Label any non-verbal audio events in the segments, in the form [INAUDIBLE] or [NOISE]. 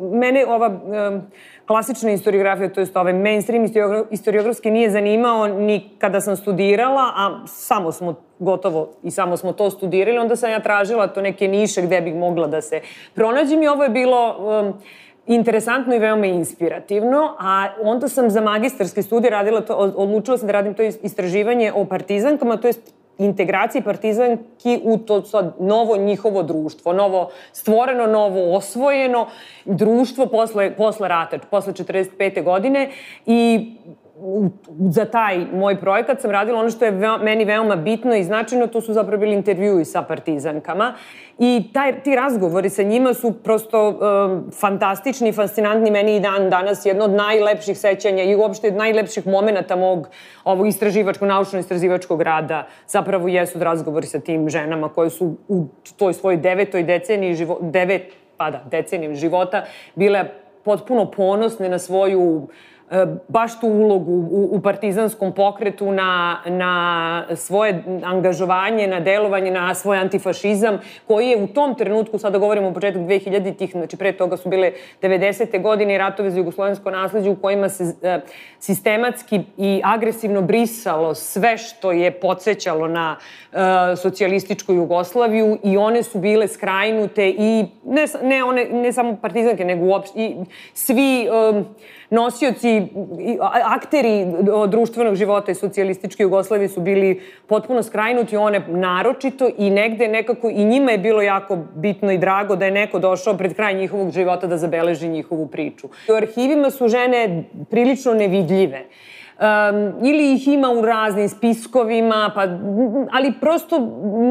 mene ova klasična historiografija, to jest ovaj mainstream historiografski nije zanimao ni kada sam studirala, a samo smo gotovo i samo smo to studirali, onda sam ja tražila to neke niše gde bih mogla da se pronađem i ovo je bilo um, interesantno i veoma inspirativno, a onda sam za magistarske studije radila to, odlučila sam da radim to istraživanje o partizankama, to jest integraciji partizanki u to sad novo njihovo društvo, novo stvoreno, novo osvojeno društvo posle, posle rata, posle 45. godine i za taj moj projekat sam radila ono što je veo, meni veoma bitno i značajno, to su zapravo bili intervjui sa partizankama. I taj, ti razgovori sa njima su prosto um, fantastični, fascinantni, meni i dan danas jedno od najlepših sećanja i uopšte od najlepših momenta mog ovog istraživačkog, naučno-istraživačkog rada zapravo jesu razgovori sa tim ženama koje su u toj svojoj devetoj deceniji, živo, devet, pa da, deceniji života bile potpuno ponosne na svoju uh, baš tu ulogu u, u partizanskom pokretu na, na svoje angažovanje, na delovanje, na svoj antifašizam, koji je u tom trenutku, sada govorimo o početku 2000-ih, znači pre toga su bile 90. godine i ratove za jugoslovensko nasledđe u kojima se e, sistematski i agresivno brisalo sve što je podsjećalo na e, socijalističku Jugoslaviju i one su bile skrajnute i ne, ne, one, ne samo partizanke, nego uopšte i svi e, nosioci, akteri društvenog života i socijalističke Jugoslavije su bili potpuno skrajnuti, one naročito i negde nekako i njima je bilo jako bitno i drago da je neko došao pred kraj njihovog života da zabeleži njihovu priču. U arhivima su žene prilično nevidljive. Um, ili ih ima u raznim spiskovima, pa, ali prosto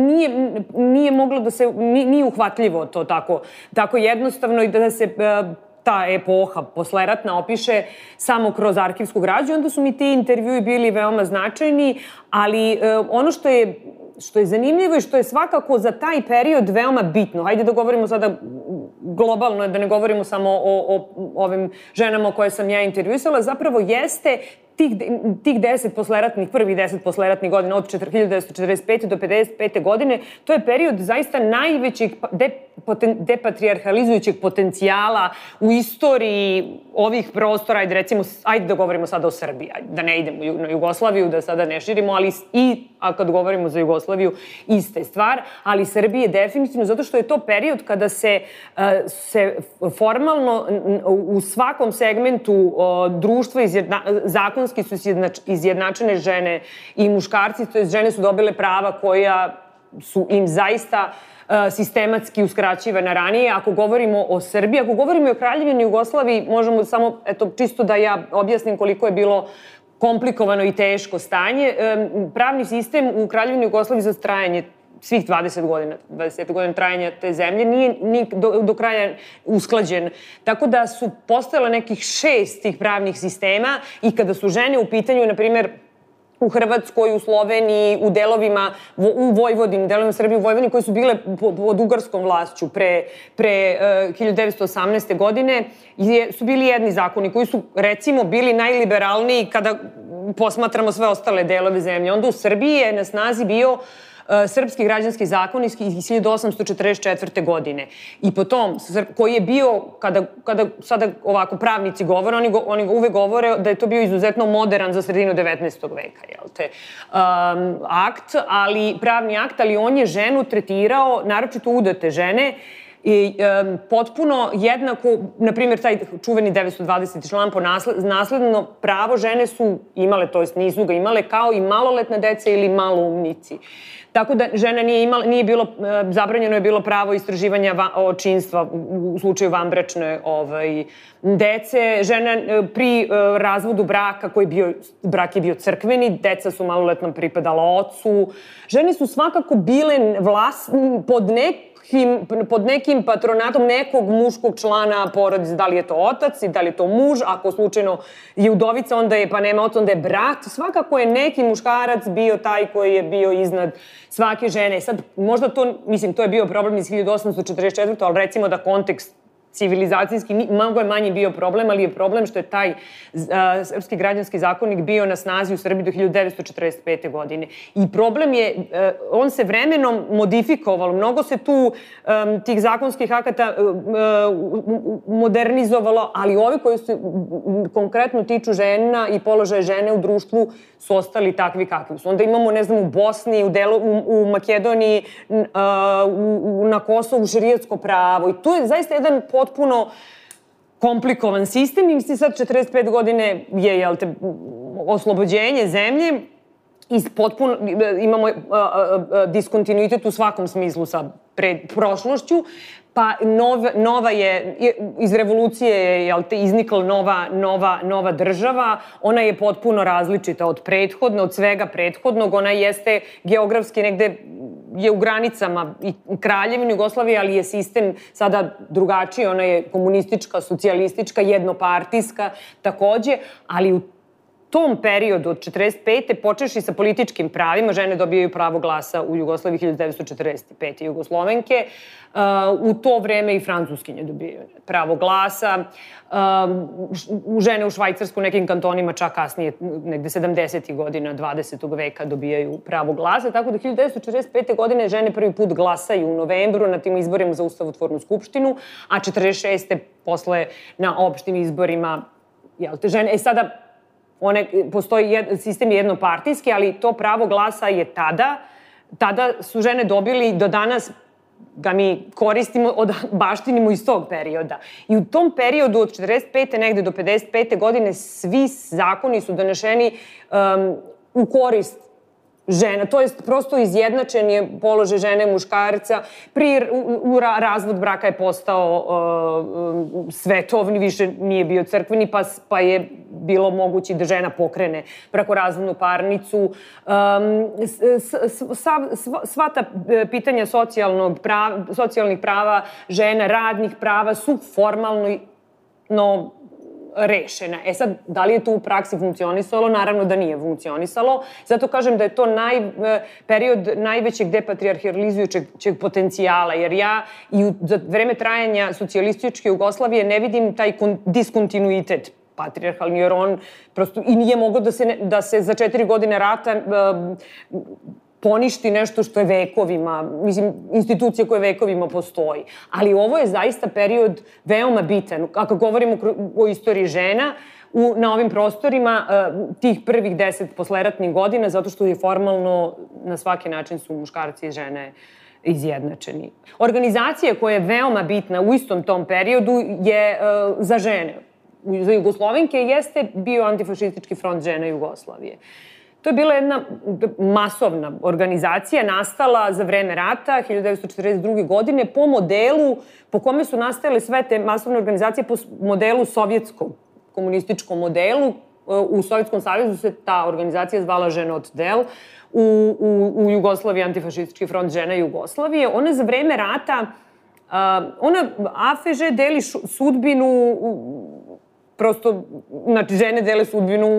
nije, nije moglo da se, nije, nije uhvatljivo to tako, tako jednostavno i da se uh, ta epoha posleratna opiše samo kroz arhivsku građu, onda su mi ti intervjui bili veoma značajni, ali e, ono što je što je zanimljivo i što je svakako za taj period veoma bitno. Hajde da govorimo sada globalno, da ne govorimo samo o, o ovim ženama koje sam ja intervjuisala, zapravo jeste tih, tih deset posleratnih, prvih deset posleratnih godina, od 1945. do 55. godine, to je period zaista najvećeg de, poten, depatriarhalizujućeg potencijala u istoriji ovih prostora, ajde recimo, ajde da govorimo sada o Srbiji, da ne idemo na Jugoslaviju, da sada ne širimo, ali i, a kad govorimo za Jugoslaviju, ista je stvar, ali Srbije definitivno, zato što je to period kada se, se formalno u svakom segmentu društva izjedna, zakonski su izjednačene žene i muškarci, to je žene su dobile prava koja su im zaista sistematski uskraćivana ranije. Ako govorimo o Srbiji, ako govorimo o Kraljevini Jugoslaviji, možemo samo, eto, čisto da ja objasnim koliko je bilo komplikovano i teško stanje. Pravni sistem u Kraljevini Jugoslaviji za trajanje svih 20 godina, 20 godina trajanja te zemlje, nije ni do, do kraja usklađen. Tako da su postojala nekih šest tih pravnih sistema i kada su žene u pitanju, na primjer, u Hrvatskoj, u Sloveniji, u delovima, u Vojvodini, delovima Srbije u Vojvodini koje su bile pod ugarskom vlašću pre, pre uh, 1918. godine, je, su bili jedni zakoni koji su, recimo, bili najliberalniji kada posmatramo sve ostale delove zemlje. Onda u Srbiji je na snazi bio uh, srpski građanski zakon iz 1844. godine. I po tom, koji je bio, kada, kada sada ovako pravnici govore, oni, go, oni uvek govore da je to bio izuzetno modern za sredinu 19. veka, jel te, um, akt, ali, pravni akt, ali on je ženu tretirao, naročito udate žene, i um, potpuno jednako, na primjer, taj čuveni 920. član po nasled, nasledno pravo žene su imale, to jest nisu ga imale, kao i maloletne dece ili maloumnici. Tako da žena nije imala, nije bilo, e, zabranjeno je bilo pravo istraživanja va, očinstva u, slučaju vanbračne ovaj, dece. Žena e, pri uh, razvodu braka, koji bio, brak je bio crkveni, deca su maloletno pripadala ocu. Žene su svakako bile vlas, pod nek, nekim, pod nekim patronatom nekog muškog člana porodice, da li je to otac i da li je to muž, ako slučajno je udovica, onda je, pa nema otac, onda je brat. Svakako je neki muškarac bio taj koji je bio iznad svake žene. Sad, možda to, mislim, to je bio problem iz 1844. ali recimo da kontekst civilizacijski, mnogo je manji bio problem, ali je problem što je taj a, srpski građanski zakonik bio na snazi u Srbiji do 1945. godine. I problem je, a, e, on se vremenom modifikovalo, mnogo se tu a, tih zakonskih akata a, a, modernizovalo, ali ovi koji se konkretno tiču žena i položaje žene u društvu su ostali takvi kakvi su. Onda imamo, ne znam, u Bosni, u, delu, u, u Makedoniji, a, u, na Kosovu širijetsko pravo i tu je zaista jedan potpuno komplikovan sistem i mislim sad 45 godine je, jel te, oslobođenje zemlje iz potpuno, imamo a, a, a, diskontinuitet u svakom smislu sa pred prošlošću, pa nov, nova je, iz revolucije je jel te, iznikla nova, nova, nova država, ona je potpuno različita od prethodne, od svega prethodnog, ona jeste geografski negde je u granicama i Kraljevine Jugoslavije, ali je sistem sada drugačiji, ona je komunistička, socijalistička, jednopartijska takođe, ali u tom periodu od 45. počeši sa političkim pravima, žene dobijaju pravo glasa u Jugoslaviji 1945. Jugoslovenke, uh, u to vreme i francuskinje dobijaju pravo glasa, uh, žene u Švajcarsku nekim kantonima čak kasnije, negde 70. godina 20. veka dobijaju pravo glasa, tako da 1945. godine žene prvi put glasaju u novembru na tim izborima za Ustavotvornu skupštinu, a 46. posle na opštim izborima jel te žene, e sada one, postoji jed, sistem jednopartijski, ali to pravo glasa je tada, tada su žene dobili do danas ga mi koristimo, od, [LAUGHS] baštinimo iz tog perioda. I u tom periodu od 45. negde do 55. godine svi zakoni su donešeni um, u korist žena. To je prosto izjednačen je položaj žene i muškarca. Pri u, u razvod braka je postao uh, svetovni, više nije bio crkveni, pa, pa je bilo moguće da žena pokrene brakorazvodnu parnicu. Um, sva, sva, sva ta e, pitanja socijalnog prava, socijalnih prava žena, radnih prava su formalno no, rešena. E sad, da li je to u praksi funkcionisalo? Naravno da nije funkcionisalo. Zato kažem da je to naj, e, period najvećeg depatriarhalizujućeg potencijala, jer ja i u, za vreme trajanja socijalističke Jugoslavije ne vidim taj kon, diskontinuitet patriarhalni, jer on prosto i nije mogao da se, ne, da se za četiri godine rata uh, poništi nešto što je vekovima, mislim, institucija koja vekovima postoji. Ali ovo je zaista period veoma bitan. Ako govorimo o istoriji žena, u, na ovim prostorima uh, tih prvih deset posleratnih godina, zato što je formalno na svaki način su muškarci i žene izjednačeni. Organizacija koja je veoma bitna u istom tom periodu je uh, za žene. Za Jugoslovenke jeste bio antifašistički front žena Jugoslavije. To je bila jedna masovna organizacija nastala za vreme rata 1942. godine po modelu po kome su nastajale sve te masovne organizacije po modelu sovjetskom komunističkom modelu. U Sovjetskom savezu se ta organizacija zvala Žena od del. U, u, u Jugoslaviji antifašistički front žena Jugoslavije. Ona za vreme rata, uh, ona AFŽ deli sudbinu prosto, znači, žene dele sudbinu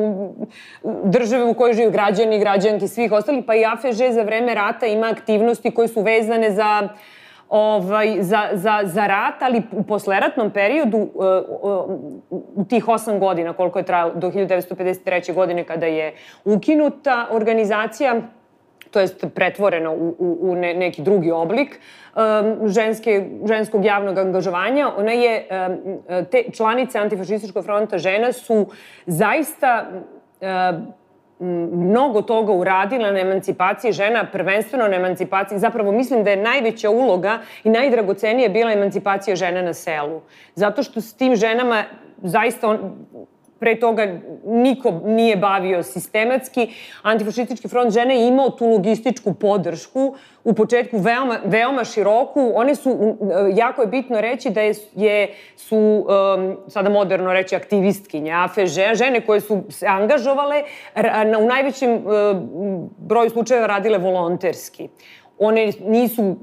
države u kojoj žive građani, građanki, svih ostali, pa i AFŽ za vreme rata ima aktivnosti koje su vezane za ovaj, za, za, za rat, ali u posleratnom periodu, uh, uh, u tih osam godina, koliko je trajalo, do 1953. godine kada je ukinuta organizacija, to jest pretvorena u, u, u ne, neki drugi oblik um, ženske, ženskog javnog angažovanja. Ona je, um, te članice Antifašističkog fronta žena su zaista um, mnogo toga uradila na emancipaciji žena, prvenstveno na emancipaciji, zapravo mislim da je najveća uloga i najdragocenije bila emancipacija žena na selu. Zato što s tim ženama zaista on, pre toga niko nije bavio sistematski. Antifašistički front žene je imao tu logističku podršku u početku veoma, veoma široku. One su, jako je bitno reći da je, je su, um, sada moderno reći, aktivistkinje, afe žene koje su se angažovale, na, u najvećem uh, broju slučajeva radile volonterski. One nisu,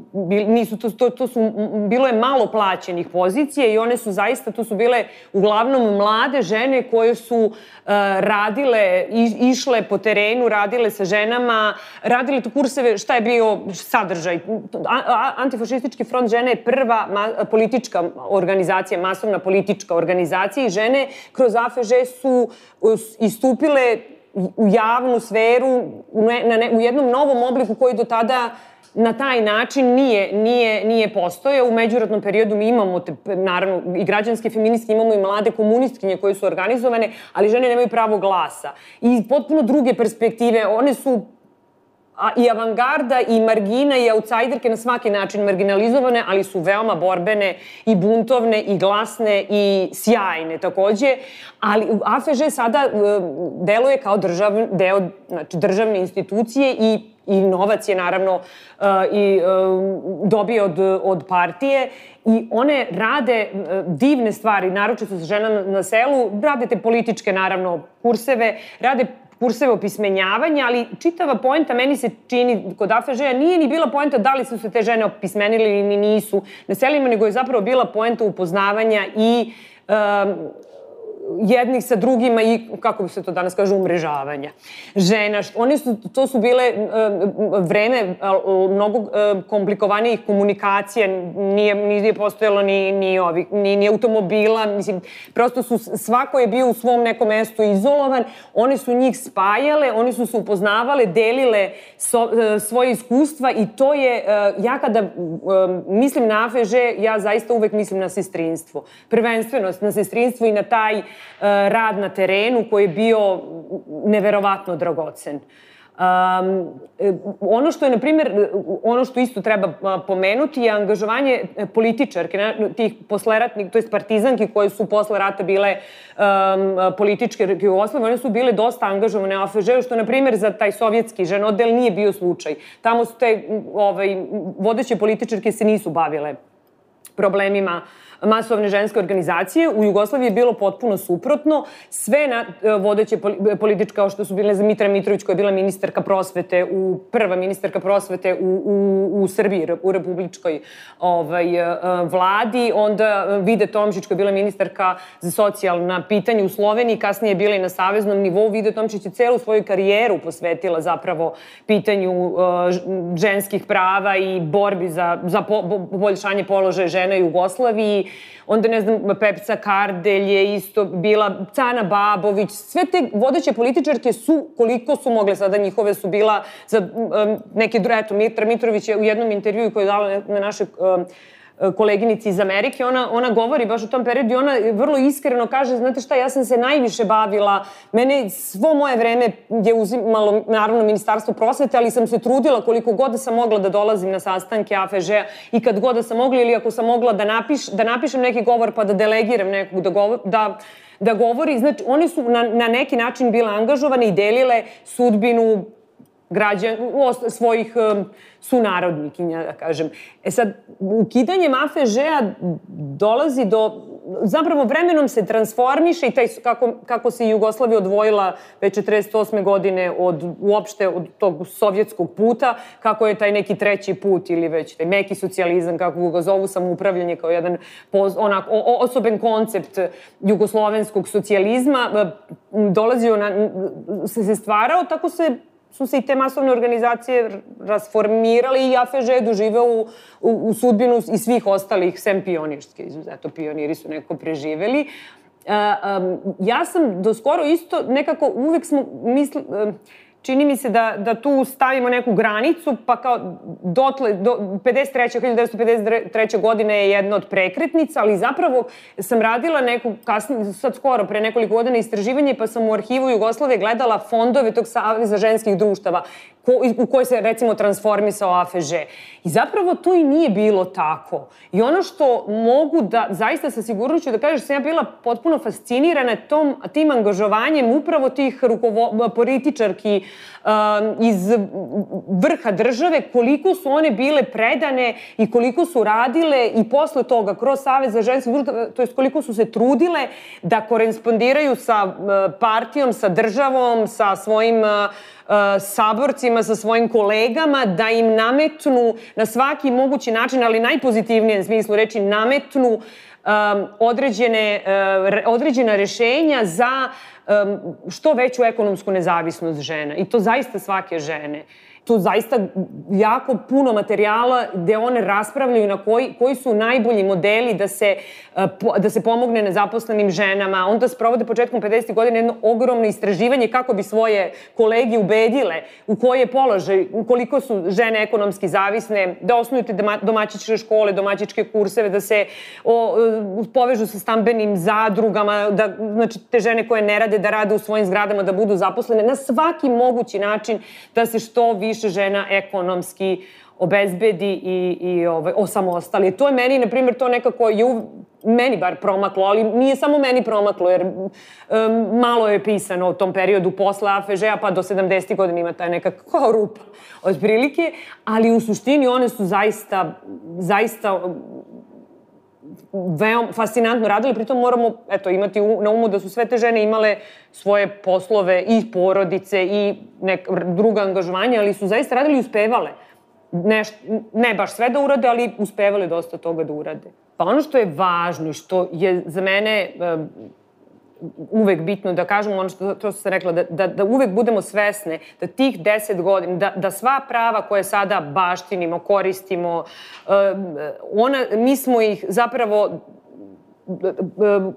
nisu to, to, to su, bilo je malo plaćenih pozicija i one su zaista, to su bile uglavnom mlade žene koje su uh, radile, i, išle po terenu, radile sa ženama, radile tu kurseve, šta je bio sadržaj. Antifašistički front žene je prva ma, politička organizacija, masovna politička organizacija i žene kroz AFŽ su istupile u javnu sferu u, ne, na ne, u jednom novom obliku koji do tada na taj način nije, nije, nije postoje. U međuratnom periodu mi imamo, te, naravno, i građanske feministke, imamo i mlade komunistkinje koje su organizovane, ali žene nemaju pravo glasa. I potpuno druge perspektive, one su a, i avangarda i margina i outsiderke na svaki način marginalizovane, ali su veoma borbene i buntovne i glasne i sjajne takođe. Ali AFŽ sada uh, deluje kao držav, deo znači, državne institucije i i novac je naravno uh, i uh, dobije od, od partije i one rade uh, divne stvari, naročito sa ženama na selu, rade te političke naravno kurseve, rade kurseve opismenjavanja, ali čitava poenta meni se čini kod AFŽ-a nije ni bila poenta da li su se te žene opismenili ili nisu na selima, nego je zapravo bila poenta upoznavanja i um, jednih sa drugima i, kako bi se to danas kaže, umrežavanja. Žena, one su, to su bile uh, vreme mnogo uh, komplikovanijih komunikacija, nije, nije postojalo ni, ni, ovi, ni, ni automobila, mislim, prosto su, svako je bio u svom nekom mestu izolovan, one su njih spajale, oni su se upoznavale, delile so, uh, svoje iskustva i to je, uh, ja kada uh, mislim na AFŽ, ja zaista uvek mislim na sestrinstvo. Prvenstveno na sestrinstvo i na taj rad na terenu koji je bio neverovatno dragocen. Um, ono što je, na primjer, ono što isto treba eh, pomenuti je angažovanje političarke, tih posleratnih, to je partizanki koje su posle rata bile um, političke Jugoslavije, one su bile dosta angažovane u AFŽ-u, što, na primjer, za taj sovjetski ženodel nije bio slučaj. Tamo su te ovaj, vodeće političarke se nisu bavile problemima uh, masovne ženske organizacije. U Jugoslaviji je bilo potpuno suprotno. Sve na, e, vodeće političke, kao što su bile za Mitra Mitrović, koja je bila ministarka prosvete, u, prva ministarka prosvete u, u, u Srbiji, u republičkoj ovaj, e, vladi. Onda Vide Tomšić, koja je bila ministarka za socijalna pitanja u Sloveniji, kasnije je bila i na saveznom nivou. Vide Tomšić je celu svoju karijeru posvetila zapravo pitanju ženskih prava i borbi za, za po, poboljšanje položaja žena u Jugoslaviji onda ne znam, Pepca Kardelj je isto bila, Cana Babović, sve te vodeće političarke su, koliko su mogle sada, njihove su bila za um, neke, eto, Mitra Mitrović je u jednom intervju koji je dala na naše um, koleginici iz Amerike, ona, ona govori baš u tom periodu i ona vrlo iskreno kaže, znate šta, ja sam se najviše bavila, mene svo moje vreme je uzimalo, naravno, Ministarstvo prosvete, ali sam se trudila koliko god da sam mogla da dolazim na sastanke AFŽ-a i kad god da sam mogla ili ako sam mogla da, napiš, da napišem neki govor pa da delegiram nekog da, govor, da da govori, znači one su na, na neki način bile angažovane i delile sudbinu građan, svojih um, sunarodnikinja, da kažem. E sad, ukidanjem AFŽ-a dolazi do, zapravo vremenom se transformiše i taj, kako, kako se Jugoslavija odvojila već 48. godine od, uopšte od tog sovjetskog puta, kako je taj neki treći put ili već taj meki socijalizam, kako ga zovu samoupravljanje kao jedan poz, onak, o, osoben koncept jugoslovenskog socijalizma, dolazio na, se, se stvarao, tako se su se i te masovne organizacije rasformirale i AFŽ je doživeo u, u, u sudbinu i svih ostalih, sem pionirske, izuzeto pioniri su neko preživeli. Uh, um, ja sam do skoro isto nekako uvek smo misli, uh, čini mi se da, da tu stavimo neku granicu, pa kao dotle, do 53. 1953. godine je jedna od prekretnica, ali zapravo sam radila neku, kasnije, sad skoro, pre nekoliko godina istraživanje, pa sam u arhivu Jugoslave gledala fondove tog Saveza ženskih društava, ko, u kojoj se recimo transformisao AFŽ. I zapravo to i nije bilo tako. I ono što mogu da, zaista sa sigurnoću da kažeš, sam ja bila potpuno fascinirana tom, tim angažovanjem upravo tih rukovo, političarki um, iz vrha države, koliko su one bile predane i koliko su radile i posle toga kroz Savez za ženske društva, to je koliko su se trudile da korespondiraju sa partijom, sa državom, sa svojim uh, saborcima, sa svojim kolegama, da im nametnu na svaki mogući način, ali najpozitivnijem smislu reći, nametnu um, određene, uh, određena rešenja za um, što veću ekonomsku nezavisnost žena. I to zaista svake žene tu zaista jako puno materijala gde one raspravljaju na koji, koji su najbolji modeli da se, eh, da se pomogne nezaposlenim ženama. Onda sprovode početkom 50. godine jedno ogromno istraživanje kako bi svoje kolege ubedile u koje položaj, koliko su žene ekonomski zavisne, da osnuju te domaćičke škole, domaćičke kurseve, da se o, povežu sa stambenim zadrugama, da, znači te žene koje ne rade, da rade u svojim zgradama, da budu zaposlene, na svaki mogući način da se što više više žena ekonomski obezbedi i, i ovaj, osamostali. To je meni, na primjer, to nekako je u, meni bar promaklo, ali nije samo meni promaklo, jer um, malo je pisano u tom periodu posle AFŽ-a pa do 70. godina ima taj nekak kao rupa od prilike, ali u suštini one su zaista, zaista veoma fascinantno radili, pritom moramo eto, imati na umu da su sve te žene imale svoje poslove i porodice i nek, druga angažovanja, ali su zaista radili i uspevale. Ne, ne baš sve da urade, ali uspevali dosta toga da urade. Pa ono što je važno i što je za mene uvek bitno da kažemo ono što, to što sam rekla, da, da, da uvek budemo svesne da tih deset godina, da, da sva prava koje sada baštinimo, koristimo, ona, mi smo ih zapravo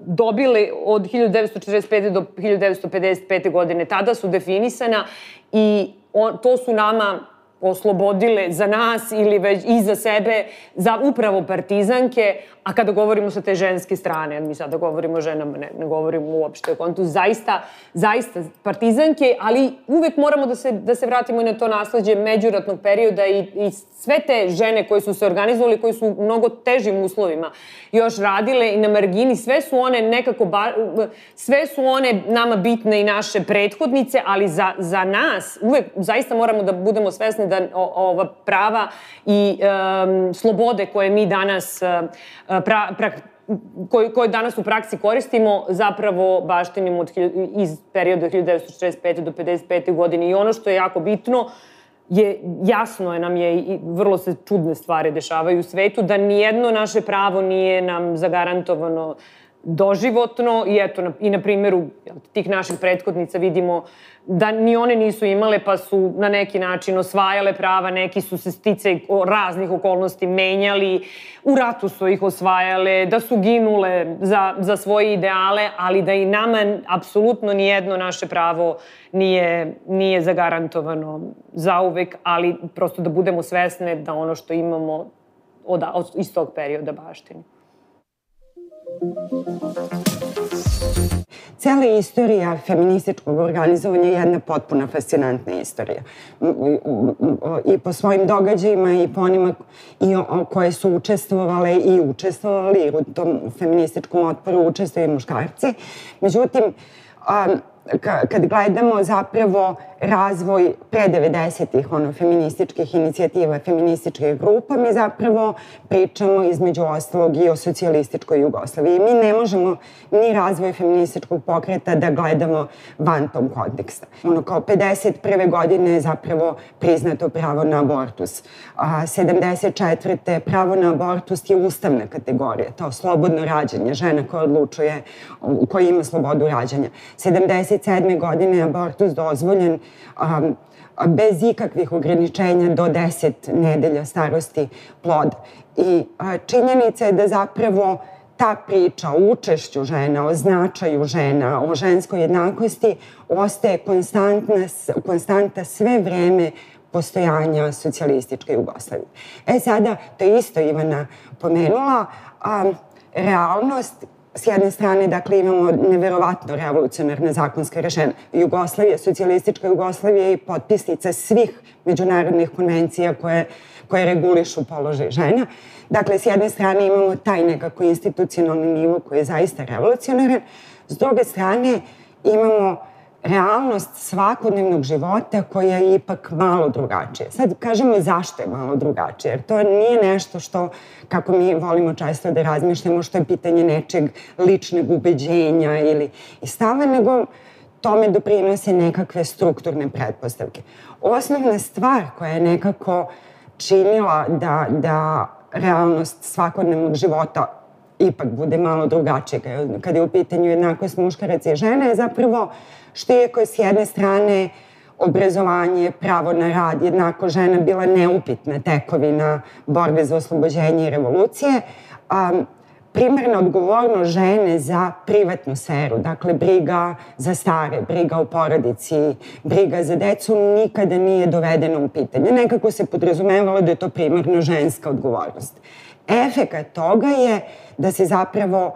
dobili od 1945. do 1955. godine. Tada su definisana i on, to su nama oslobodile za nas ili već i za sebe, za upravo partizanke, a kada govorimo sa te ženske strane, mi sada govorimo o ženama, ne, ne govorimo uopšte o kontu, zaista, zaista partizanke, ali uvek moramo da se, da se vratimo i na to nasledđe međuratnog perioda i, i sve te žene koje su se organizovali, koji su u mnogo težim uslovima još radile i na margini, sve su one nekako, ba, sve su one nama bitne i naše prethodnice, ali za, za nas uvek zaista moramo da budemo svesni da ova prava i um, slobode koje mi danas uh, pra, pra, koji, koji danas u praksi koristimo, zapravo baštinimo od, iz perioda 1945. do 55. godine. I ono što je jako bitno, je, jasno je nam je i vrlo se čudne stvari dešavaju u svetu, da nijedno naše pravo nije nam zagarantovano doživotno i eto, i na primjeru tih naših prethodnica vidimo da ni one nisu imale pa su na neki način osvajale prava, neki su se stice raznih okolnosti menjali, u ratu su ih osvajale, da su ginule za, za svoje ideale, ali da i nama apsolutno nijedno naše pravo nije, nije zagarantovano zauvek, ali prosto da budemo svesne da ono što imamo od, od, iz tog perioda baštini. Cela istorija feminističkog organizovanja je jedna potpuno fascinantna istorija. I po svojim događajima i po onima i o, koje su učestvovale i učestvovali u tom feminističkom otporu učestvuju muškarci. Međutim, um, kad gledamo zapravo razvoj pre 90-ih ono, feminističkih inicijativa, feminističkih grupa, mi zapravo pričamo između ostalog i o socijalističkoj Jugoslaviji. Mi ne možemo ni razvoj feminističkog pokreta da gledamo van tom konteksta. Ono kao 51. godine je zapravo priznato pravo na abortus. A, 74. pravo na abortus je ustavna kategorija, to slobodno rađanje, žena koja odlučuje, koja ima slobodu rađanja. 77. godine je abortus dozvoljen um, bez ikakvih ograničenja do 10 nedelja starosti ploda. I činjenica je da zapravo ta priča o učešću žena, o značaju žena, o ženskoj jednakosti ostaje konstantna, konstanta sve vreme postojanja socijalističke Jugoslavije. E sada, to isto Ivana pomenula, a, realnost s jedne strane, dakle, imamo neverovatno revolucionarne zakonske rešenja. Jugoslavija, socijalistička Jugoslavija je potpisnica svih međunarodnih konvencija koje, koje regulišu položaj žena. Dakle, s jedne strane imamo taj nekako institucionalni nivo koji je zaista revolucionaran. S druge strane imamo realnost svakodnevnog života koja je ipak malo drugačija. Sad kažemo zašto je malo drugačije, jer to nije nešto što, kako mi volimo često da razmišljamo, što je pitanje nečeg ličnog ubeđenja ili stava, nego tome doprinose nekakve strukturne pretpostavke. Osnovna stvar koja je nekako činila da, da realnost svakodnevnog života ipak bude malo drugačija kada je u pitanju jednakost muškaraca i žene je zapravo što je koje s jedne strane obrazovanje, pravo na rad, jednako žena bila neupitna tekovina borbe za oslobođenje i revolucije, um, primarna odgovornost žene za privatnu sferu, dakle briga za stare, briga u porodici, briga za decu nikada nije dovedena u pitanje. Nekako se podrazumevalo da je to primarno ženska odgovornost. Efekat toga je da se zapravo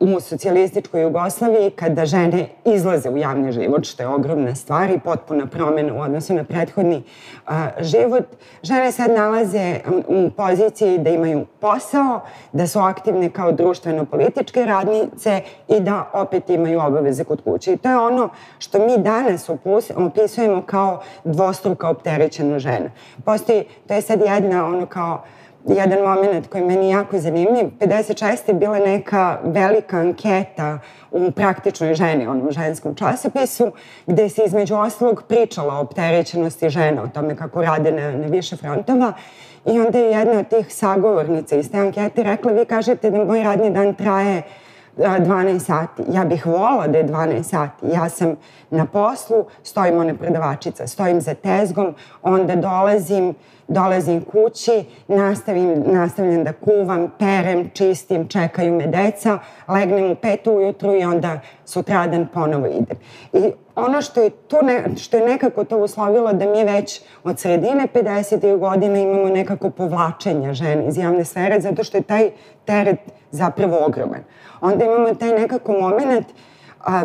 u socijalističkoj Jugoslaviji kada žene izlaze u javni život, što je ogromna stvar i potpuna promena u odnosu na prethodni a, život, žene sad nalaze u poziciji da imaju posao, da su aktivne kao društveno-političke radnice i da opet imaju obaveze kod kuće. I to je ono što mi danas opisujemo kao dvostruka opterećena žena. Postoji, to je sad jedna ono kao jedan moment koji meni jako zanimljiv. 56. je bila neka velika anketa u praktičnoj ženi, onom ženskom časopisu, gde se između ostalog pričala o opterećenosti žena, o tome kako rade na, na više frontova. I onda je jedna od tih sagovornica iz te ankete rekla, vi kažete da moj radni dan traje 12 sati. Ja bih volala da je 12 sati. Ja sam na poslu, stojim one prodavačica, stojim za tezgom, onda dolazim, dolazim kući, nastavim, nastavljam da kuvam, perem, čistim, čekaju me deca, legnem u pet ujutru i onda sutradan ponovo idem. I ono što je, to ne, što je nekako to uslovilo da mi već od sredine 50. godina imamo nekako povlačenje žene iz javne sfere, zato što je taj teret zapravo ogroman. Onda imamo taj nekako moment a,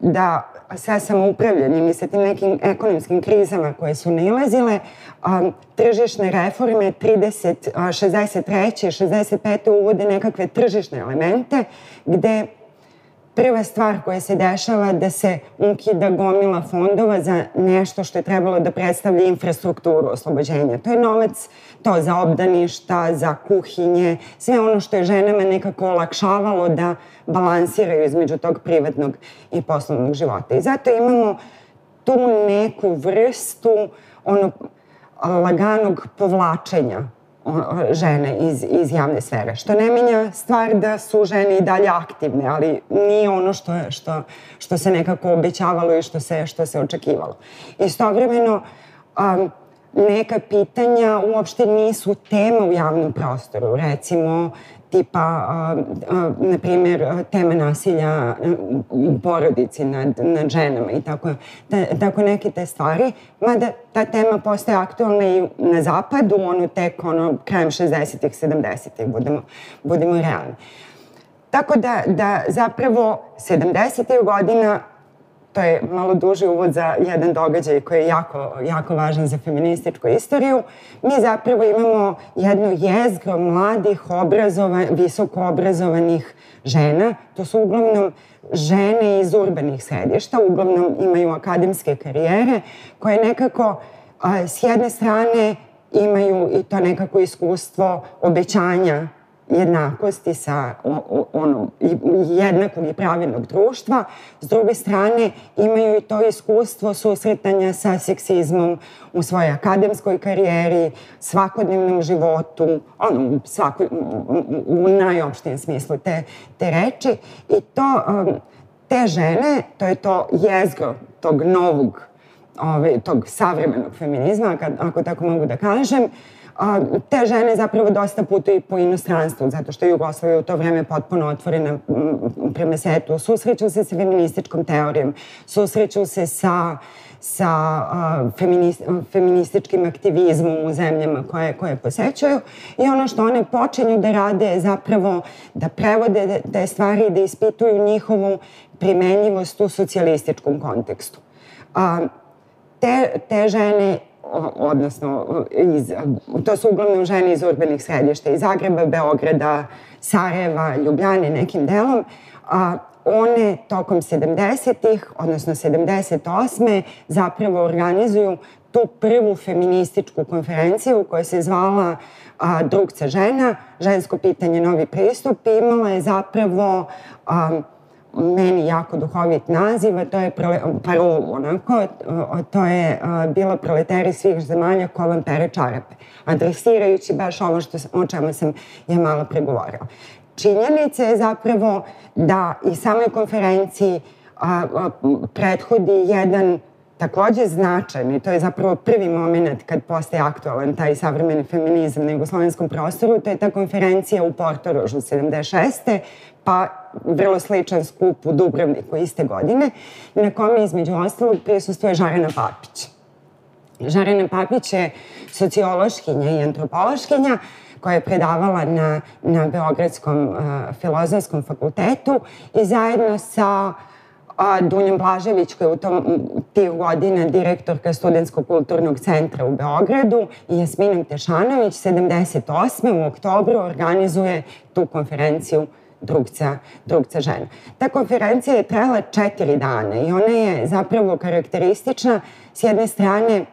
da sa samoupravljanjem i sa tim nekim ekonomskim krizama koje su nailazile, a, tržišne reforme 30, a, 63. 65. uvode nekakve tržišne elemente gde prva stvar koja se dešava da se ukida gomila fondova za nešto što je trebalo da predstavlja infrastrukturu oslobođenja. To je novac to za obdaništa, za kuhinje, sve ono što je ženama nekako olakšavalo da balansiraju između tog privatnog i poslovnog života. I zato imamo tu neku vrstu ono laganog povlačenja žene iz, iz javne sfere. Što ne menja stvar da su žene i dalje aktivne, ali nije ono što, što, što se nekako obećavalo i što se, što se očekivalo. Istovremeno, um, neka pitanja uopšte nisu tema u javnom prostoru. Recimo, tipa, na primjer, tema nasilja u porodici nad, nad ženama i tako, ta, tako neke te stvari. Mada ta tema postaje aktualna i na zapadu, ono tek ono, krajem 60-ih, 70-ih, budemo, budemo realni. Tako da, da zapravo 70. godina to je malo duži uvod za jedan događaj koji je jako, jako važan za feminističku istoriju. Mi zapravo imamo jednu jezgro mladih, obrazovan, visoko obrazovanih žena. To su uglavnom žene iz urbanih središta, uglavnom imaju akademske karijere, koje nekako a, s jedne strane imaju i to nekako iskustvo obećanja jednakosti sa ono, jednakog i pravilnog društva. S druge strane, imaju i to iskustvo susretanja sa seksizmom u svojoj akademskoj karijeri, svakodnevnom životu, ono, svako, u najopštijem smislu te, te reči. I to, um, te žene, to je to jezgro tog novog, ove, tog savremenog feminizma, ako tako mogu da kažem, te žene zapravo dosta putuju po inostranstvu, zato što je Jugoslavija u to vreme potpuno otvorena prema svetu. Susreću se sa feminističkom teorijom, susreću se sa sa a, feminist, feminističkim aktivizmom u zemljama koje, koje posećaju i ono što one počinju da rade je zapravo da prevode te stvari, da ispituju njihovu primenjivost u socijalističkom kontekstu. A, te, te žene odnosno iz, to su uglavnom žene iz urbanih središta, iz Zagreba, Beograda, Sarajeva, Ljubljane nekim delom, a one tokom 70-ih, odnosno 78. zapravo organizuju tu prvu feminističku konferenciju koja se zvala a, Drugca žena, žensko pitanje, novi pristup imala je zapravo a, meni jako duhovit naziv, a to je parolu, onako, to je bilo proleteri svih zemalja ko vam pere čarape, adresirajući baš ovo što, o čemu sam ja malo pregovorila. Činjenica je zapravo da i samoj konferenciji a, a, prethodi jedan takođe značajan i to je zapravo prvi moment kad postaje aktualan taj savremeni feminizam na jugoslovenskom prostoru, to je ta konferencija u Portorožu 76. pa vrlo sličan skup u Dubrovniku iste godine, na kome između ostalog prisustuje Žarena Papić. Žarena Papić je sociološkinja i antropološkinja koja je predavala na, na Beogradskom uh, filozofskom fakultetu i zajedno sa a, Dunjom Blažević koja je u tom, tih godina direktorka Studenskog kulturnog centra u Beogradu i Jasminom Tešanović 78. u oktobru organizuje tu konferenciju drugca, drugca žena. Ta konferencija je trajala četiri dana i ona je zapravo karakteristična s jedne strane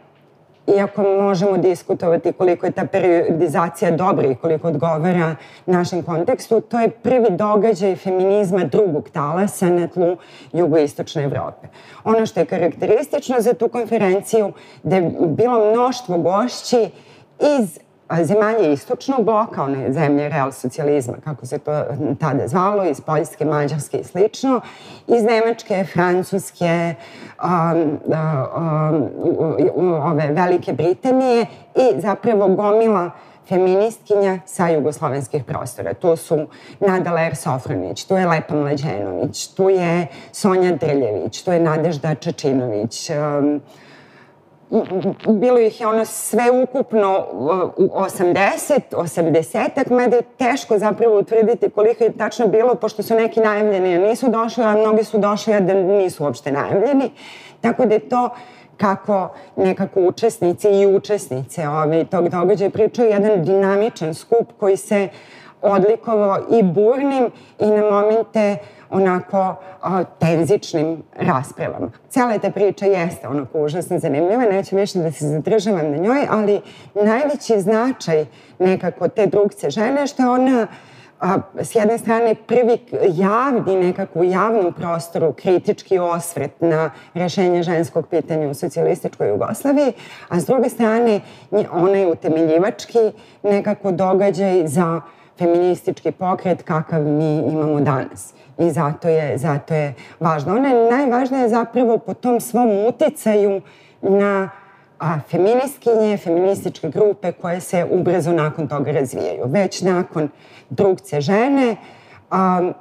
iako možemo diskutovati koliko je ta periodizacija dobra i koliko odgovara našem kontekstu, to je prvi događaj feminizma drugog talasa na tlu jugoistočne Evrope. Ono što je karakteristično za tu konferenciju, da je bilo mnoštvo gošći iz zemalje istočnog bloka, one zemlje real socijalizma, kako se to tada zvalo, iz Poljske, Mađarske i slično, iz Nemačke, Francuske, um, ove Velike Britanije i zapravo gomila feministkinja sa jugoslovenskih prostora. Tu su Nada Ler Sofronić, tu je Lepa Mlađenović, tu je Sonja Drljević, tu je Nadežda Čačinović, um, bilo ih je ono sve ukupno u 80, 80-ak, mada je teško zapravo utvrditi koliko je tačno bilo, pošto su neki najavljeni, a nisu došli, a mnogi su došli, a da nisu uopšte najavljeni. Tako da je to kako nekako učesnici i učesnice ove, tog događaja pričaju jedan dinamičan skup koji se odlikovao i burnim i na momente uh, onako a, tenzičnim raspravama. Cela ta priča jeste onako užasno zanimljiva, neću više da se zadržavam na njoj, ali najveći značaj nekako te drugce žene što je ona a, s jedne strane prvi javni nekako u javnom prostoru kritički osvret na rešenje ženskog pitanja u socijalističkoj Jugoslaviji, a s druge strane ona je utemeljivački nekako događaj za feministički pokret kakav mi imamo danas i zato je, zato je važno. Ona je najvažnija zapravo po tom svom uticaju na a, feministkinje, feminističke grupe koje se ubrzo nakon toga razvijaju. Već nakon drugce žene, a,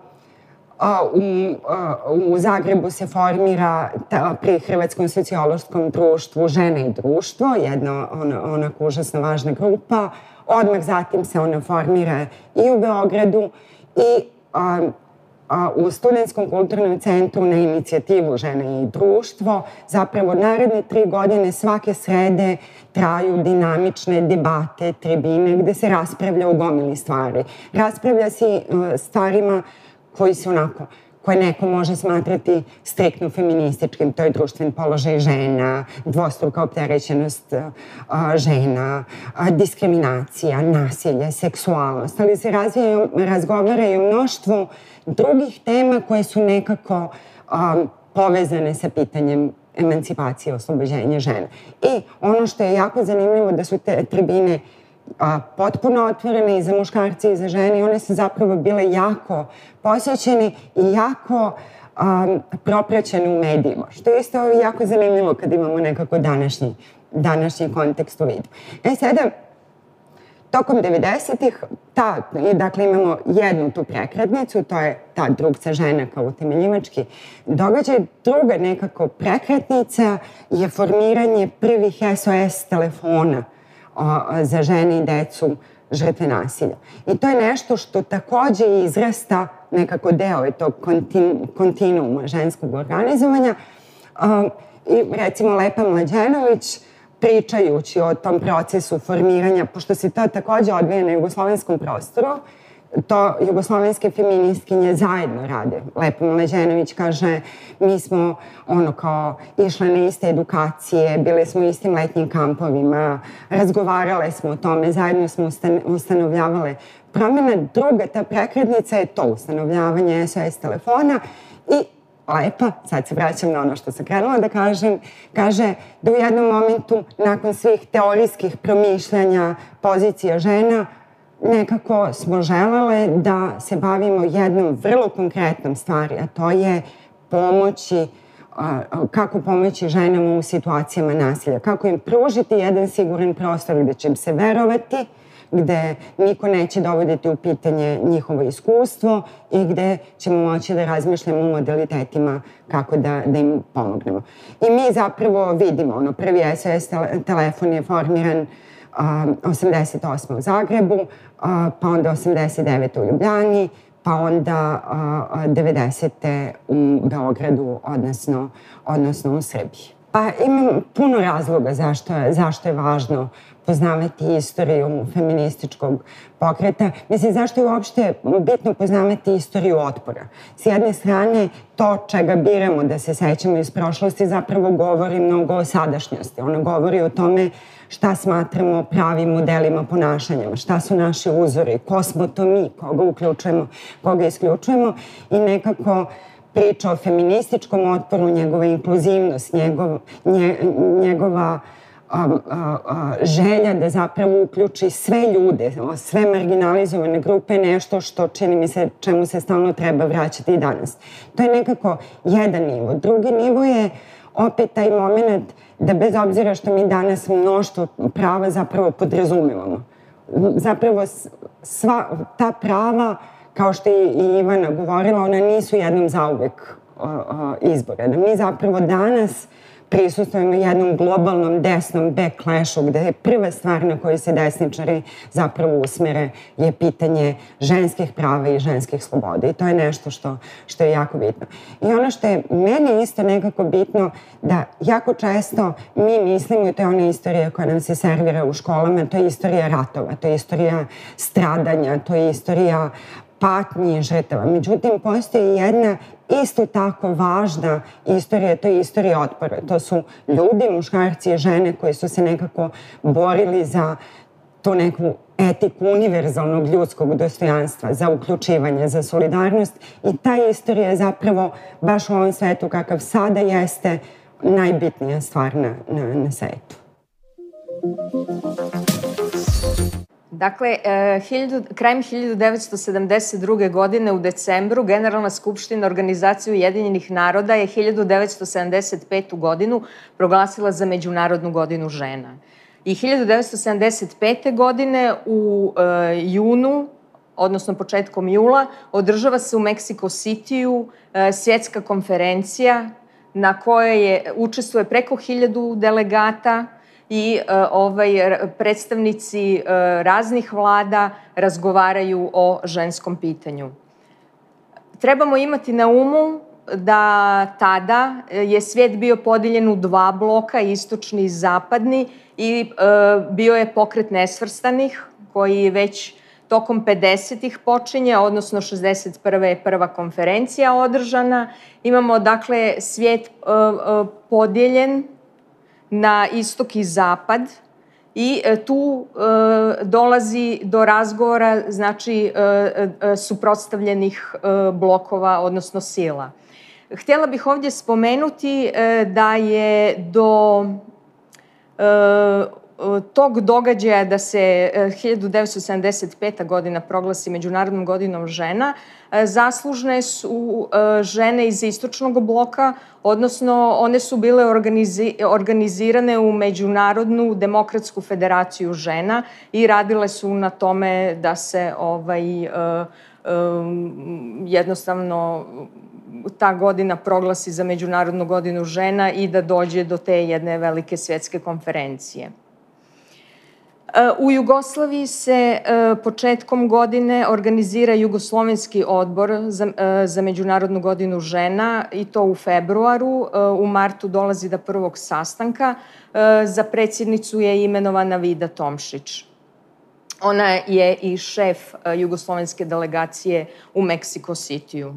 a, u, a, u Zagrebu se formira ta, pri Hrvatskom sociološkom društvu Žene i društvo, jedna ona, onako užasno važna grupa. Odmah zatim se ona formira i u Beogradu i a, a, u Studentskom kulturnom centru na inicijativu Žene i društvo. Zapravo naredne tri godine svake srede traju dinamične debate, tribine gde se raspravlja o gomili stvari. Raspravlja se uh, stvarima koji su onako koje neko može smatrati striktno feminističkim, to je društven položaj žena, dvostruka opterećenost a, žena, a, diskriminacija, nasilje, seksualnost, ali se razvijaju, razgovaraju mnoštvo drugih tema koje su nekako povezane sa pitanjem emancipacije, oslobođenja žena. I ono što je jako zanimljivo da su te tribine a, potpuno otvorene i za muškarce i za žene i one su zapravo bile jako posvećene i jako propraćene u medijima, što je isto jako zanimljivo kad imamo nekako današnji, današnji kontekst u vidu. E sada, tokom 90-ih, ta, dakle imamo jednu tu prekretnicu, to je ta drugca žena kao utemeljivački događaj. Druga nekako prekretnica je formiranje prvih SOS telefona za žene i decu žrtve nasilja. I to je nešto što takođe izrasta nekako deo je tog kontin, kontinuuma ženskog organizovanja. Um, I recimo Lepa Mlađenović pričajući o tom procesu formiranja, pošto se to takođe odvija na jugoslovenskom prostoru, to jugoslovenske feministkinje zajedno rade. Lepa Maleđenović kaže, mi smo ono kao išle na iste edukacije, bile smo u istim letnjim kampovima, razgovarale smo o tome, zajedno smo ustanovljavale promjena. Druga ta prekrednica je to ustanovljavanje SOS telefona I lepa, sad se vraćam na ono što sam krenula da kažem, kaže da u jednom momentu, nakon svih teorijskih promišljanja pozicija žena, nekako smo želele da se bavimo jednom vrlo konkretnom stvari, a to je pomoći kako pomoći ženama u situacijama nasilja, kako im pružiti jedan siguran prostor gde će im se verovati, gde niko neće dovoditi u pitanje njihovo iskustvo i gde ćemo moći da razmišljamo o modalitetima kako da, da im pomognemo. I mi zapravo vidimo, ono, prvi SOS telefon je formiran a, 88. u Zagrebu, pa onda 89. u Ljubljani, pa onda a, 90. u Beogradu, odnosno, odnosno u Srbiji. Pa imam puno razloga zašto je, zašto je važno poznavati istoriju feminističkog pokreta. Mislim, zašto je uopšte bitno poznavati istoriju otpora? S jedne strane, to čega biramo da se sećamo iz prošlosti zapravo govori mnogo o sadašnjosti. Ona govori o tome šta smatramo pravim modelima ponašanja, šta su naši uzori, ko smo to mi, koga uključujemo, koga isključujemo i nekako priča o feminističkom otporu, njegova inkluzivnost, njegov, nje, njegova a, a, a, želja da zapravo uključi sve ljude, sve marginalizovane grupe, nešto što čini mi se čemu se stalno treba vraćati i danas. To je nekako jedan nivo. Drugi nivo je opet taj moment da bez obzira što mi danas mnoštvo prava zapravo podrazumevamo. Zapravo sva ta prava, kao što je i Ivana govorila, ona nisu jednom zauvek izbore. Da mi zapravo danas prisustujemo jednom globalnom desnom backlashu gde je prva stvar na koju se desničari zapravo usmere je pitanje ženskih prava i ženskih sloboda i to je nešto što, što je jako bitno. I ono što je meni isto nekako bitno da jako često mi mislimo i to je ona istorija koja nam se servira u školama, to je istorija ratova, to je istorija stradanja, to je istorija patnji i žrtava. Međutim, postoji jedna isto tako važna istorija, to je istorija otpora. To su ljudi, muškarci i žene koji su se nekako borili za tu neku etiku univerzalnog ljudskog dostojanstva, za uključivanje, za solidarnost i ta istorija je zapravo baš u ovom svetu kakav sada jeste najbitnija stvar na, na, na svetu. Dakle, eh, krajem 1972. godine u decembru Generalna skupština Organizacije Ujedinjenih naroda je 1975. godinu proglasila za Međunarodnu godinu žena. I 1975. godine u e, junu, odnosno početkom jula, održava se u Mexico City-u e, svjetska konferencija na kojoj je, učestvuje preko hiljadu delegata, i e, ovaj, predstavnici e, raznih vlada razgovaraju o ženskom pitanju. Trebamo imati na umu da tada je svijet bio podeljen u dva bloka, istočni i zapadni, i e, bio je pokret nesvrstanih, koji već tokom 50-ih počinje, odnosno 61. je prva konferencija održana. Imamo, dakle, svijet e, e, podijeljen na istok i zapad i e, tu e, dolazi do razgovora znači e, suprotstavljenih blokova, odnosno sila. Htjela bih ovdje spomenuti da je do tog događaja da se 1975. godina proglasi Međunarodnom godinom žena, zaslužne su žene iz istočnog bloka, odnosno one su bile organizi, organizirane u Međunarodnu demokratsku federaciju žena i radile su na tome da se ovaj, jednostavno ta godina proglasi za Međunarodnu godinu žena i da dođe do te jedne velike svjetske konferencije. U Jugoslaviji se e, početkom godine organizira Jugoslovenski odbor za, e, za Međunarodnu godinu žena i to u februaru. E, u martu dolazi do prvog sastanka. Za predsjednicu je imenovana Vida Tomšić. Ona je i šef jugoslovenske delegacije u Meksiko Cityu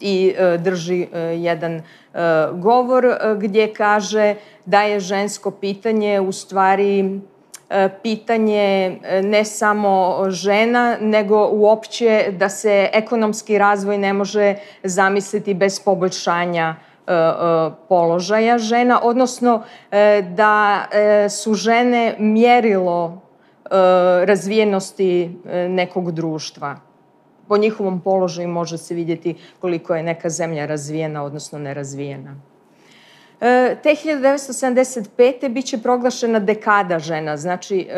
i drži jedan govor gdje kaže da je žensko pitanje u stvari pitanje ne samo žena, nego uopće da se ekonomski razvoj ne može zamisliti bez poboljšanja položaja žena, odnosno da su žene mjerilo razvijenosti nekog društva po njihovom položaju može se vidjeti koliko je neka zemlja razvijena, odnosno nerazvijena. E, te 1975. bit će proglašena dekada žena, znači e,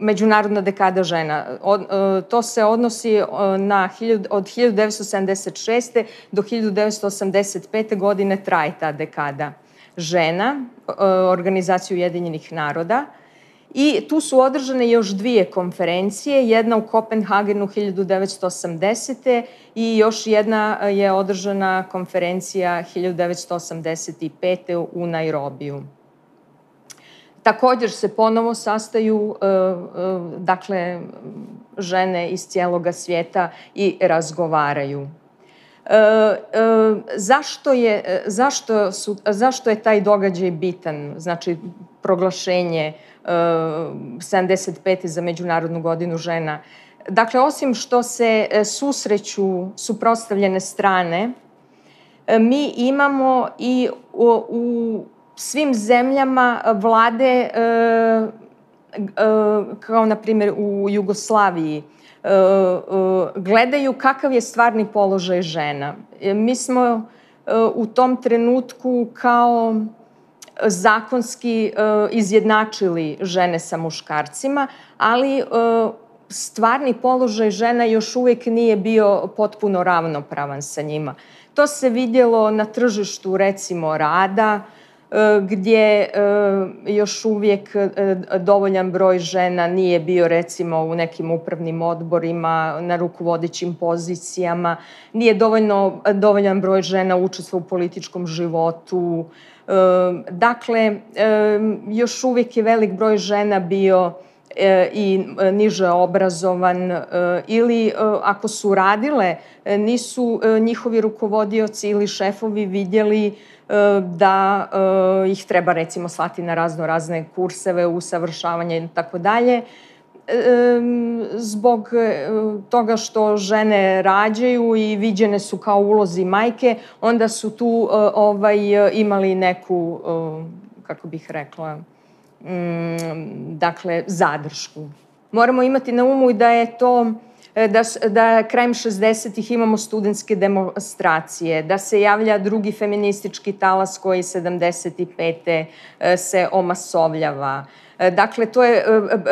međunarodna dekada žena. E, to se odnosi na, od 1976. do 1985. godine traje ta dekada žena, organizaciju Ujedinjenih naroda. I tu su održane još dvije konferencije, jedna u Kopenhagenu 1980. i još jedna je održana konferencija 1985. u Nairobiju. Također se ponovo sastaju e, e, dakle, žene iz cijeloga svijeta i razgovaraju. E, e, zašto, je, zašto, su, zašto je taj događaj bitan? Znači, proglašenje 75. za Međunarodnu godinu žena. Dakle, osim što se e, susreću suprotstavljene strane, e, mi imamo i u, u svim zemljama vlade, kao na primjer u Jugoslaviji, gledaju kakav je stvarni položaj žena. Mi smo u tom trenutku kao zakonski uh, izjednačili žene sa muškarcima, ali uh, stvarni položaj žena još uvijek nije bio potpuno ravnopravan sa njima. To se vidjelo na tržištu recimo rada, uh, gdje još uvijek dovoljan broj žena nije bio recimo u nekim upravnim odborima, na rukovodećim pozicijama, nije dovoljno, dovoljan broj žena učestva u političkom životu, Dakle, još uvijek je velik broj žena bio e, i e, niže obrazovan e, ili ako su radile, nisu njihovi rukovodioci ili šefovi vidjeli da ih treba recimo slati na razno razne kurseve, usavršavanje i tako dalje zbog e, toga što žene rađaju i viđene su kao ulozi majke, onda su tu e, ovaj, imali neku, e, kako bih rekla, mm, dakle, zadršku. Moramo imati na umu da je to da, da krajem 60-ih imamo studentske demonstracije, da se javlja drugi feministički talas koji 75. se omasovljava, E, dakle, to je e,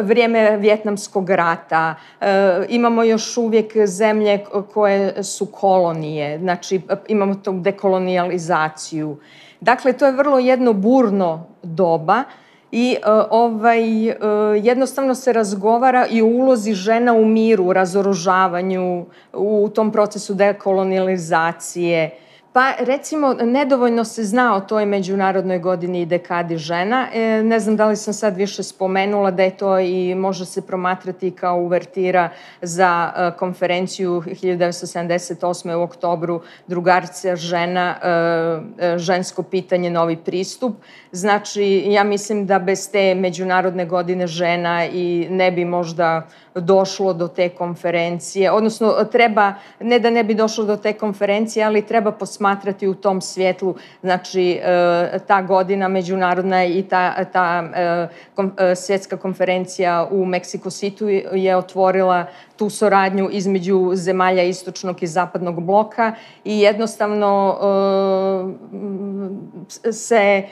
vrijeme Vjetnamskog rata. E, imamo još uvijek zemlje koje su kolonije, znači imamo tu dekolonijalizaciju. Dakle, to je vrlo jedno burno doba i ovaj, jednostavno se razgovara i o ulozi žena u miru, u razoružavanju, u tom procesu dekolonializacije. Pa recimo, nedovoljno se zna o toj Međunarodnoj godini i dekadi žena. E, ne znam da li sam sad više spomenula da je to i može se promatrati kao uvertira za e, konferenciju 1978. u oktobru drugarcija žena, e, e, žensko pitanje, novi pristup. Znači, ja mislim da bez te Međunarodne godine žena i ne bi možda došlo do te konferencije, odnosno treba, ne da ne bi došlo do te konferencije, ali treba posmatrati u tom svjetlu, znači e, ta godina međunarodna i ta, ta e, e, svjetska konferencija u Meksiko City je otvorila tu soradnju između zemalja istočnog i zapadnog bloka i jednostavno se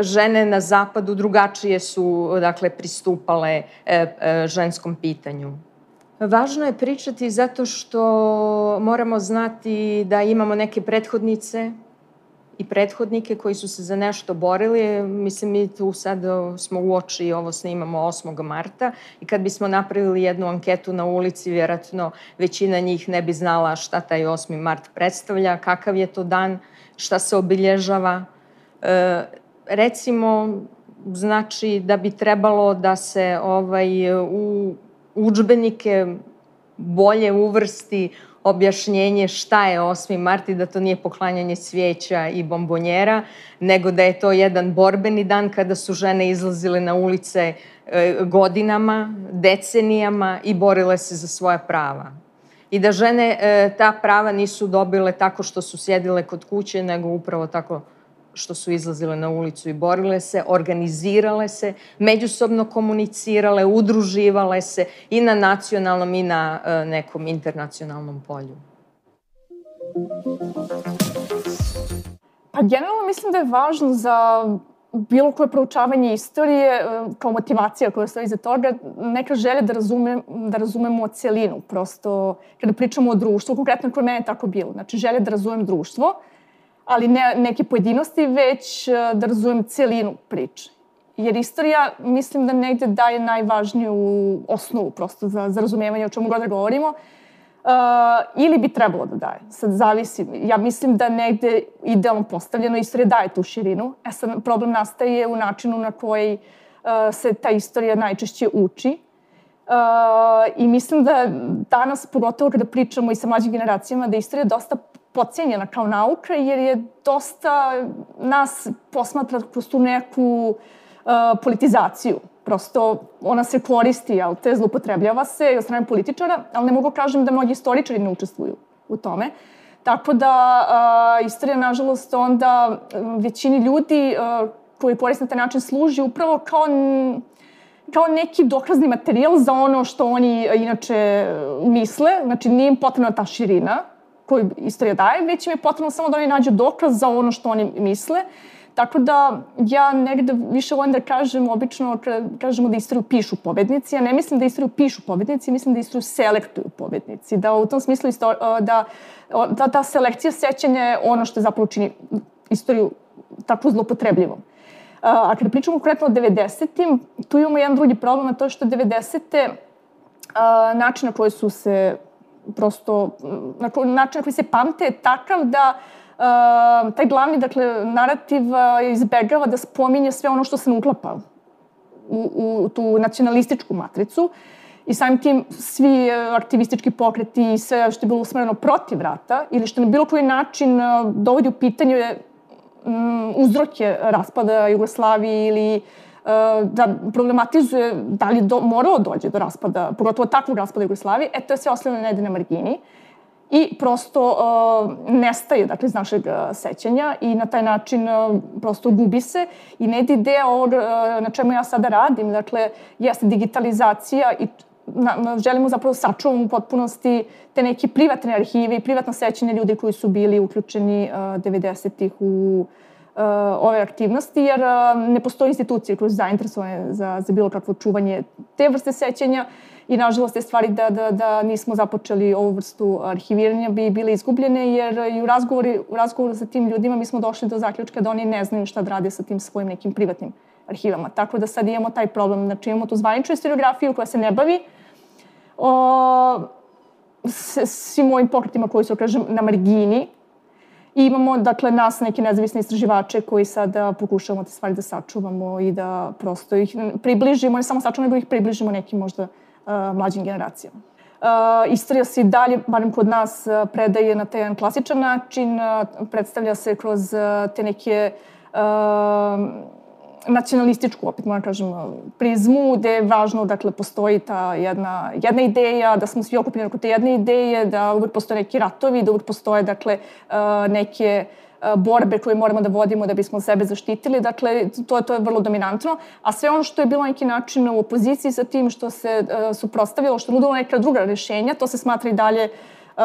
žene na zapadu drugačije su dakle pristupale ženskom pitanju. Važno je pričati zato što moramo znati da imamo neke prethodnice i prethodnike koji su se za nešto borili. Mislim, mi tu sad smo u oči, ovo snimamo 8. marta i kad bismo napravili jednu anketu na ulici, vjerojatno većina njih ne bi znala šta taj 8. mart predstavlja, kakav je to dan, šta se obilježava. E, recimo, znači da bi trebalo da se ovaj, u učbenike bolje uvrsti objašnjenje šta je 8. mart i da to nije poklanjanje cvijeća i bombonjera, nego da je to jedan borbeni dan kada su žene izlazile na ulice e, godinama, decenijama i borile se za svoja prava. I da žene e, ta prava nisu dobile tako što su sjedile kod kuće, nego upravo tako što su izlazile na ulicu i borile se, organizirale se, međusobno komunicirale, udruživale se i na nacionalnom i na e, nekom internacionalnom polju. Pa generalno mislim da je važno za bilo koje proučavanje istorije e, kao motivacija koja stoji iza toga, neka želja da, razume, da razumemo celinu. Prosto, kada pričamo o društvu, konkretno kod mene je tako bilo. Znači, želja da razumem društvo, ali ne neke pojedinosti, već e, da razumem celinu priče. Jer istorija, mislim da negde daje najvažniju osnovu prosto za, za razumevanje o čemu god da govorimo. Uh, ili bi trebalo da daje. Sad zavisi. Ja mislim da negde idealno postavljeno istorija daje tu širinu. E sad problem nastaje u načinu na koji uh, se ta istorija najčešće uči. Uh, I mislim da danas, pogotovo kada pričamo i sa mlađim generacijama, da istorija dosta pocenjena kao nauka, jer je dosta nas posmatra kroz tu neku uh, politizaciju. Prosto ona se koristi, jel te, zlupotrebljava se od strane političara, ali ne mogu kažem da mnogi istoričari ne učestvuju u tome. Tako da uh, istorija, nažalost, onda većini ljudi uh, koji koriste na taj način služi upravo kao kao neki dokazni materijal za ono što oni inače misle, znači nije im potrebna ta širina, koju istorija daje, već im je potrebno samo da oni nađu dokaz za ono što oni misle. Tako da ja negde više volim da kažem, obično kažemo da istoriju pišu pobednici. Ja ne mislim da istoriju pišu pobednici, mislim da istoriju selektuju pobednici. Da u tom smislu da, da ta selekcija sećanja je ono što zapravo čini istoriju tako zlopotrebljivom. A kada pričamo konkretno o 90. tu imamo jedan drugi problem, a to je što 90. način na koji su se prosto način na koji se pamte je takav da uh, taj glavni dakle, narativ uh, izbegava da spominje sve ono što se ne uklapa u, u tu nacionalističku matricu i samim tim svi aktivistički pokreti i sve što je bilo usmereno protiv rata ili što na bilo koji način uh, dovodi u pitanje um, uzroke raspada Jugoslavije ili uh, da problematizuje da li do, morao dođe do raspada, pogotovo takvog raspada Jugoslavije, e to je sve ostavljeno negde na margini i prosto uh, nestaje dakle, iz našeg uh, sećanja i na taj način uh, prosto gubi se i ne ideja ovog uh, na čemu ja sada radim, dakle, jeste digitalizacija i na, na, želimo zapravo da sačuvamo u potpunosti te neke privatne arhive i privatna sećanja ljudi koji su bili uključeni uh, 90-ih u Uh, ove aktivnosti, jer uh, ne postoji institucije su zainteresovane za, za bilo kakvo čuvanje te vrste sećanja i nažalost te stvari da, da, da nismo započeli ovu vrstu arhiviranja bi bile izgubljene jer i u, razgovori, u razgovoru sa tim ljudima mi smo došli do zaključka da oni ne znaju šta da rade sa tim svojim nekim privatnim arhivama. Tako da sad imamo taj problem. Znači imamo tu zvaničnu historiografiju koja se ne bavi o, s, svim ovim pokretima koji su, kažem, na margini I imamo, dakle, nas, neke nezavisne istraživače koji sada pokušavamo te stvari da sačuvamo i da prosto ih približimo, ne samo sačuvamo, nego ih približimo nekim možda uh, mlađim generacijama. Uh, istorija se i dalje, barem kod nas, predaje na taj jedan klasičan način, uh, predstavlja se kroz uh, te neke uh, nacionalističku, opet moram kažem, prizmu, gde je važno, dakle, postoji ta jedna, jedna ideja, da smo svi okupljeni oko te jedne ideje, da uvek postoje neki ratovi, da uvek postoje, dakle, neke borbe koje moramo da vodimo da bismo sebe zaštitili. Dakle, to, to je vrlo dominantno. A sve ono što je bilo neki način u opoziciji sa tim što se uh, suprostavilo, što nudilo neka druga rešenja, to se smatra i dalje uh,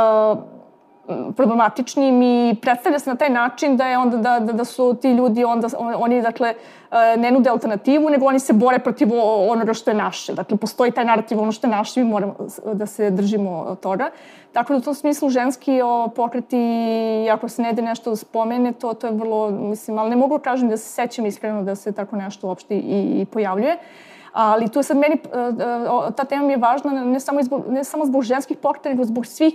problematičnim i predstavlja se na taj način da je onda da, da, da su ti ljudi onda oni dakle e, ne nude alternativu nego oni se bore protiv onoga što je naše. Dakle postoji taj narativ ono što je naše mi moramo da se držimo toga. Tako da u tom smislu ženski o, pokreti ako se ne da nešto da spomene to to je vrlo mislim ali ne mogu da kažem da se sećam iskreno da se tako nešto uopšte i, i pojavljuje. Ali tu je sad meni, e, e, ta tema mi je važna ne samo, izbog, ne samo zbog ženskih pokreta, nego zbog svih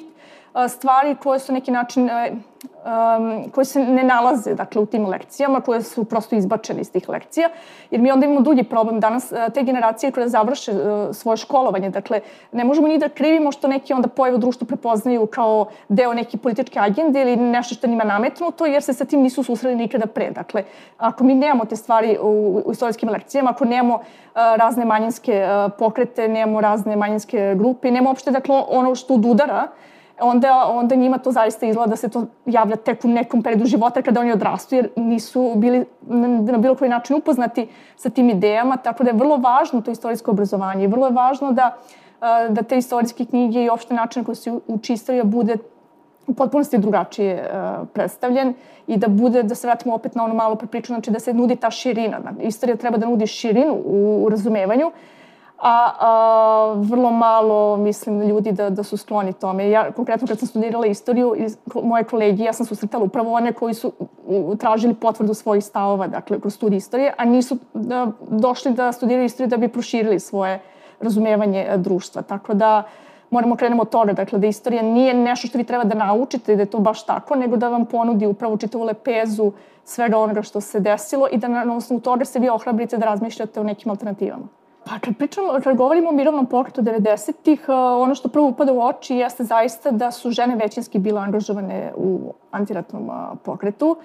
stvari koje su neki način um, koje se ne nalaze dakle, u tim lekcijama, koje su prosto izbačene iz tih lekcija. Jer mi onda imamo drugi problem danas, te generacije koje završe uh, svoje školovanje, dakle, ne možemo ni da krivimo što neki onda pojave u društvu prepoznaju kao deo neke političke agende ili nešto što njima nametnuto, jer se sa tim nisu susreli nikada pre. Dakle, ako mi nemamo te stvari u, u istorijskim lekcijama, ako nemamo uh, razne manjinske uh, pokrete, nemamo razne manjinske grupe, nemamo uopšte dakle, ono što udara onda, onda njima to zaista izgleda da se to javlja tek u nekom periodu života kada oni odrastu, jer nisu bili na, bilo koji način upoznati sa tim idejama, tako da je vrlo važno to istorijsko obrazovanje i vrlo je važno da, da te istorijske knjige i opšte načine koje se uči istorija bude u potpunosti drugačije predstavljen i da bude, da se vratimo opet na ono malo prepriču, znači da se nudi ta širina. Istorija treba da nudi širinu u, u razumevanju, a, a vrlo malo, mislim, ljudi da, da su skloni tome. Ja, konkretno, kad sam studirala istoriju, moje kolegi, ja sam susretala upravo one koji su tražili potvrdu svojih stavova, dakle, kroz studij istorije, a nisu da, došli da studiraju istoriju da bi proširili svoje razumevanje e, društva. Tako da, moramo krenemo od toga, dakle, da istorija nije nešto što vi treba da naučite i da je to baš tako, nego da vam ponudi upravo čitavu lepezu svega onoga što se desilo i da na osnovu toga se vi ohrabrite da razmišljate o nekim alternativama. Pa kad pričamo, kad govorimo o mirovnom pokretu 90-ih, eh, ono što prvo upada u oči jeste zaista da su žene većinski bile angažovane u antiratnom eh, pokretu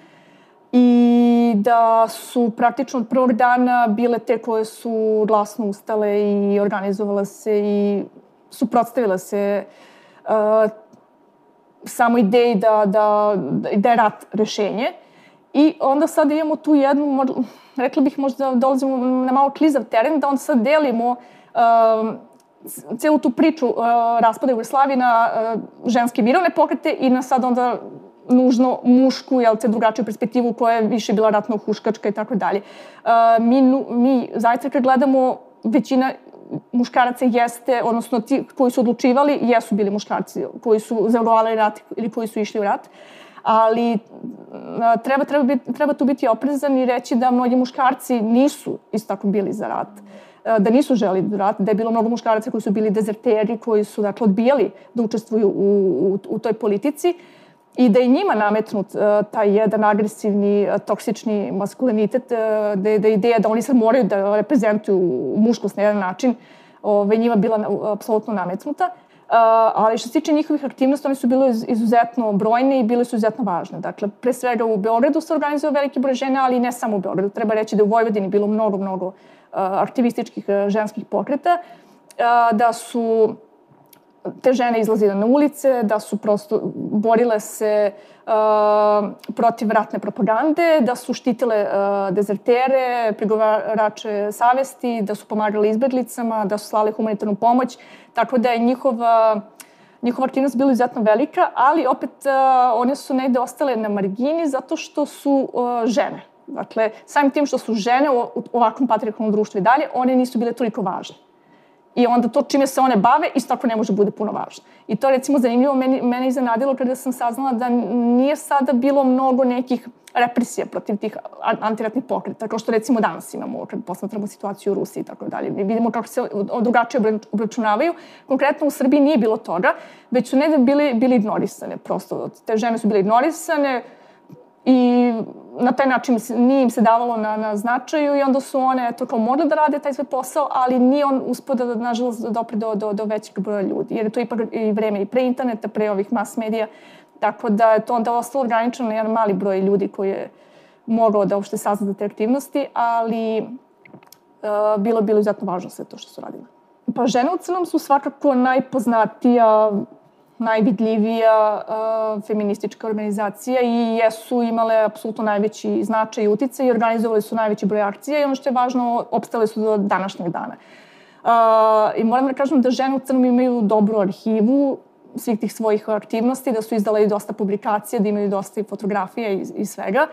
i da su praktično od prvog dana bile te koje su glasno ustale i organizovala se i suprotstavila se uh, samo ideji da, da, da je rat rešenje. I onda sad imamo tu jednu, rekla bih možda dolazimo na malo klizav teren, da onda sad delimo um, celu tu priču uh, raspada Jugoslavije na uh, ženske mirovne pokrete i na sad onda nužno mušku, jel te, drugačiju perspektivu koja je više bila ratno huškačka i tako dalje. Uh, mi, mi zaista kad gledamo, većina muškaraca jeste, odnosno ti koji su odlučivali, jesu bili muškarci koji su zagovarali rat ili koji su išli u rat. Uh, ali treba, treba, biti, treba tu biti oprezan i reći da mnogi muškarci nisu isto tako bili za rat. Da nisu želi rat, da je bilo mnogo muškaraca koji su bili dezerteri, koji su dakle, odbijali da učestvuju u, u, u toj politici i da je njima nametnut uh, taj jedan agresivni, uh, toksični maskulinitet, uh, da, je, da ideja da oni sad moraju da reprezentuju muškost na jedan način, ove, njima bila apsolutno nametnuta ali što se tiče njihovih aktivnosti, one su bile izuzetno brojne i bile su izuzetno važne. Dakle, pre svega u Beogradu se organizuje veliki broj žena, ali ne samo u Beogradu. Treba reći da u Vojvodini bilo mnogo, mnogo aktivističkih ženskih pokreta, da su te žene izlazile na ulice, da su prosto borile se uh, protiv ratne propagande, da su štitile uh, dezertere, prigovarače savesti, da su pomagali izbeglicama, da su slali humanitarnu pomoć, tako da je njihova njihova aktivnost bila izuzetno velika, ali opet uh, one su negde ostale na margini zato što su uh, žene. Dakle, samim tim što su žene u, ovakvom patriarchalnom društvu i dalje, one nisu bile toliko važne. I onda to čime se one bave isto tako ne može bude puno važno. I to je recimo zanimljivo, meni, mene iznenadilo kada sam saznala da nije sada bilo mnogo nekih represija protiv tih antiratnih pokreta, kao što recimo danas imamo kad posmatramo situaciju u Rusiji i tako dalje. Mi vidimo kako se drugačije obračunavaju. Konkretno u Srbiji nije bilo toga, već su negde bili, bili ignorisane prosto. Te žene su bile ignorisane, I na taj način nije im se davalo na, na značaju i onda su one to kao mogle da rade taj svoj posao, ali nije on uspio da, nažalost, da dopre do, do, do većeg broja ljudi. Jer je to ipak i vreme i pre interneta, pre ovih mass medija, tako da je to onda ostalo ograničeno na jedan mali broj ljudi koji je mogao da uopšte sazna te aktivnosti, ali uh, bilo bilo izuzetno važno sve to što su radile. Pa žene u crnom su svakako najpoznatija najvidljivija uh, feministička organizacija i jesu imale apsolutno najveći značaj i utice i organizovali su najveći broj akcija i ono što je važno, opstale su do današnjeg dana. Uh, I moram da kažem da žene u crnom imaju dobru arhivu svih tih svojih aktivnosti, da su izdale i dosta publikacija, da imaju dosta i fotografija i, i svega.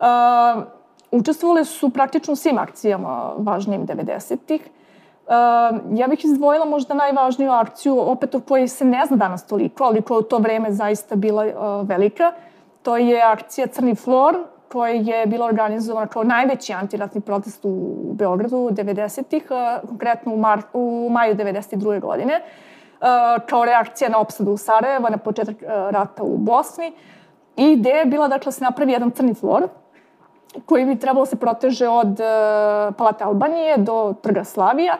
Uh, učestvovali su praktično u svim akcijama važnijim 90-ih. Uh, ja bih izdvojila možda najvažniju akciju, opet o kojoj se ne zna danas toliko, ali koja u to vreme zaista bila uh, velika. To je akcija Crni flor, koja je bila organizovana kao najveći antiratni protest u Beogradu 90-ih, uh, konkretno u, mar, u maju 92. godine. kao reakcija na opsadu Sarajeva, na početak rata u Bosni. I ideja je bila dakle, da se napravi jedan crni flor, koji bi trebalo se proteže od Palate Albanije do Trga Slavija,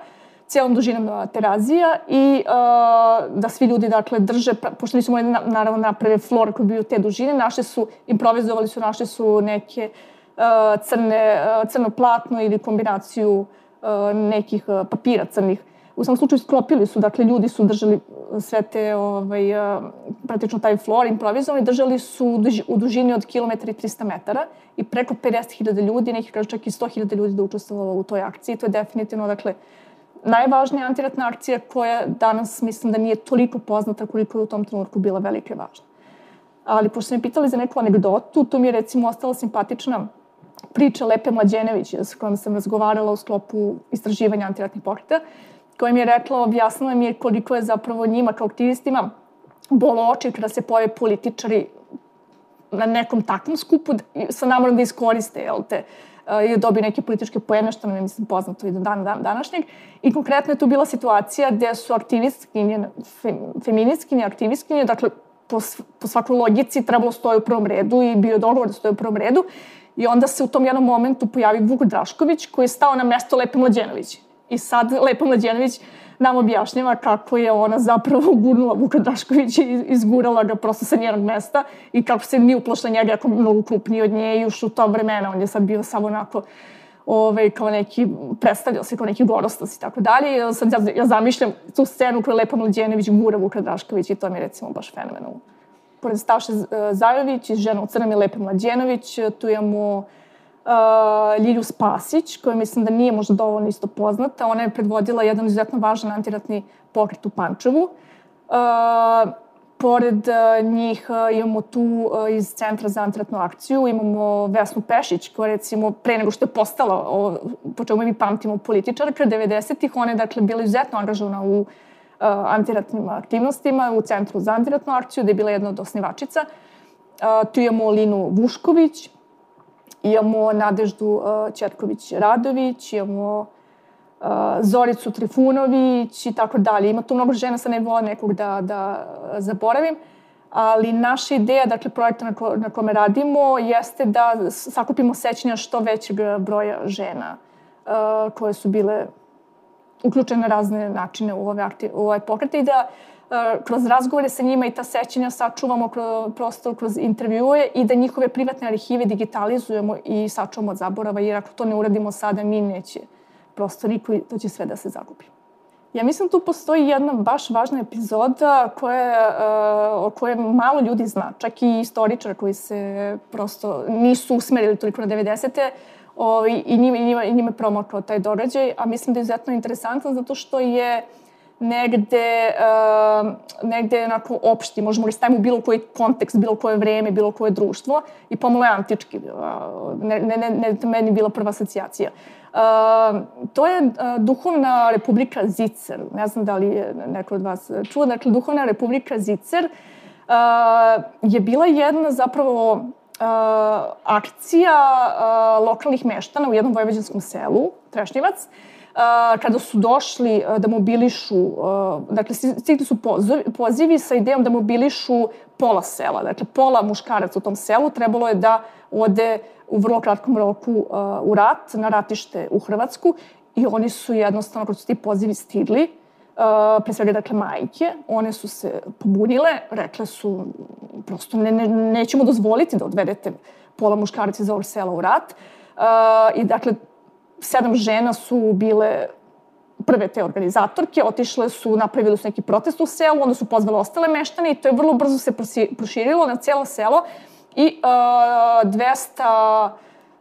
cijelom dužinom Terazija i uh, da svi ljudi dakle drže, pošto nisu mogli naravno naprave flor koji bi te dužine, našli su, improvizovali su, našli su neke uh, crne, uh, crno platno ili kombinaciju uh, nekih uh, papira crnih. U samom slučaju sklopili su, dakle ljudi su držali sve te, ovaj, praktično taj flor improvizovani, držali su u, duži, u dužini od kilometra i 300 metara i preko 50.000 ljudi, nekih kažu čak i 100.000 ljudi da učestvovalo u toj akciji. To je definitivno, dakle, najvažnija antiratna akcija koja danas mislim da nije toliko poznata koliko je u tom trenutku bila velika i važna. Ali pošto ste me pitali za neku anegdotu, tu mi je recimo ostala simpatična priča Lepe Mlađenević s kojom sam razgovarala u sklopu istraživanja antiratnih pokreta, koja mi je rekla, objasnila mi je koliko je zapravo njima kao aktivistima bolo oči kada se pojave političari na nekom takvom skupu sa namorom da iskoriste jel te, i da dobije neke političke poene, što nam je, mislim, poznato i do dan, dan današnjeg. I konkretno je tu bila situacija gde su aktivistkinje, fem, feministkinje, aktivistkinje, dakle, po, po svakoj logici trebalo stoje u prvom redu i bio je dogovor da stoje u prvom redu. I onda se u tom jednom momentu pojavi Vuk Drašković koji je stao na mesto Lepe Mlađenović. I sad Lepa Mlađenović nam objašnjava kako je ona zapravo gurnula Vuka Draškovića i izgurala ga prosto sa njenog mesta i kako se nije uplašla njega ako je mnogo krupniji od nje i još u to vremena on je sad bio samo onako ovaj, kao neki, predstavljao se kao neki gorostas i tako dalje. I sad ja, ja zamišljam tu scenu koju Lepa Mlađenović gura Vuka Drašković i to mi je recimo baš fenomenalno. Pored Staše Zajović i žena u crnom je Lepa Mlađenović, tu imamo uh, Ljilju Spasić, koja mislim da nije možda dovoljno isto poznata. Ona je predvodila jedan izuzetno važan antiratni pokret u Pančevu. Uh, pored uh, njih uh, imamo tu uh, iz Centra za antiratnu akciju, imamo Vesnu Pešić, koja recimo pre nego što je postala, o, po čemu mi pamtimo, političarka 90-ih, ona je dakle bila izuzetno angažovana u antiratnim aktivnostima u Centru za antiratnu akciju, da je bila jedna od osnivačica. Tu imamo Linu Vušković, Imamo Nadeždu Četković-Radović, imamo Zoricu Trifunović i tako dalje. Ima tu mnogo žena, sa ne volim nekog da, da zaboravim. Ali naša ideja, dakle, projekta na, ko, na kome radimo, jeste da sakupimo sećanja što većeg broja žena koje su bile uključene na razne načine u ove, aktiv, u ove pokrete i da uh, kroz razgovore sa njima i ta sećanja sačuvamo kroz, prosto kroz intervjue i da njihove privatne arhive digitalizujemo i sačuvamo od zaborava, jer ako to ne uradimo sada, mi neće prosto niko, to će sve da se zagubi. Ja mislim tu postoji jedna baš važna epizoda koje, uh, o kojoj malo ljudi zna, čak i istoričar koji se prosto nisu usmerili toliko na 90. O, i, i, njima, i, njima, i njima promokao taj događaj, a mislim da je izuzetno interesantan zato što je uh, negde, uh, negde onako opšti, možemo ga stavimo u bilo koji kontekst, bilo koje vreme, bilo koje društvo i pomalo je antički. Uh, ne, ne, ne, ne, to meni bila prva asocijacija. Uh, to je uh, Duhovna republika Zicer. Ne znam da li je neko od vas čuo. Dakle, Duhovna republika Zicer uh, je bila jedna zapravo uh, akcija uh, lokalnih meštana u jednom vojvođanskom selu, Trešnjevac, uh, kada su došli da mobilišu, dakle, stigli su pozivi sa idejom da mobilišu pola sela. Dakle, pola muškaraca u tom selu trebalo je da ode u vrlo kratkom roku u rat, na ratište u Hrvatsku i oni su jednostavno, kada su ti pozivi stigli, pre svega, dakle, majke, one su se pobunile, rekle su, prosto ne, ne, nećemo dozvoliti da odvedete pola muškaraca iz ovog sela u rat. Uh, I, dakle, sedam žena su bile prve te organizatorke, otišle su, napravili su neki protest u selu, onda su pozvale ostale meštane i to je vrlo brzo se proširilo na cijelo selo i uh, 200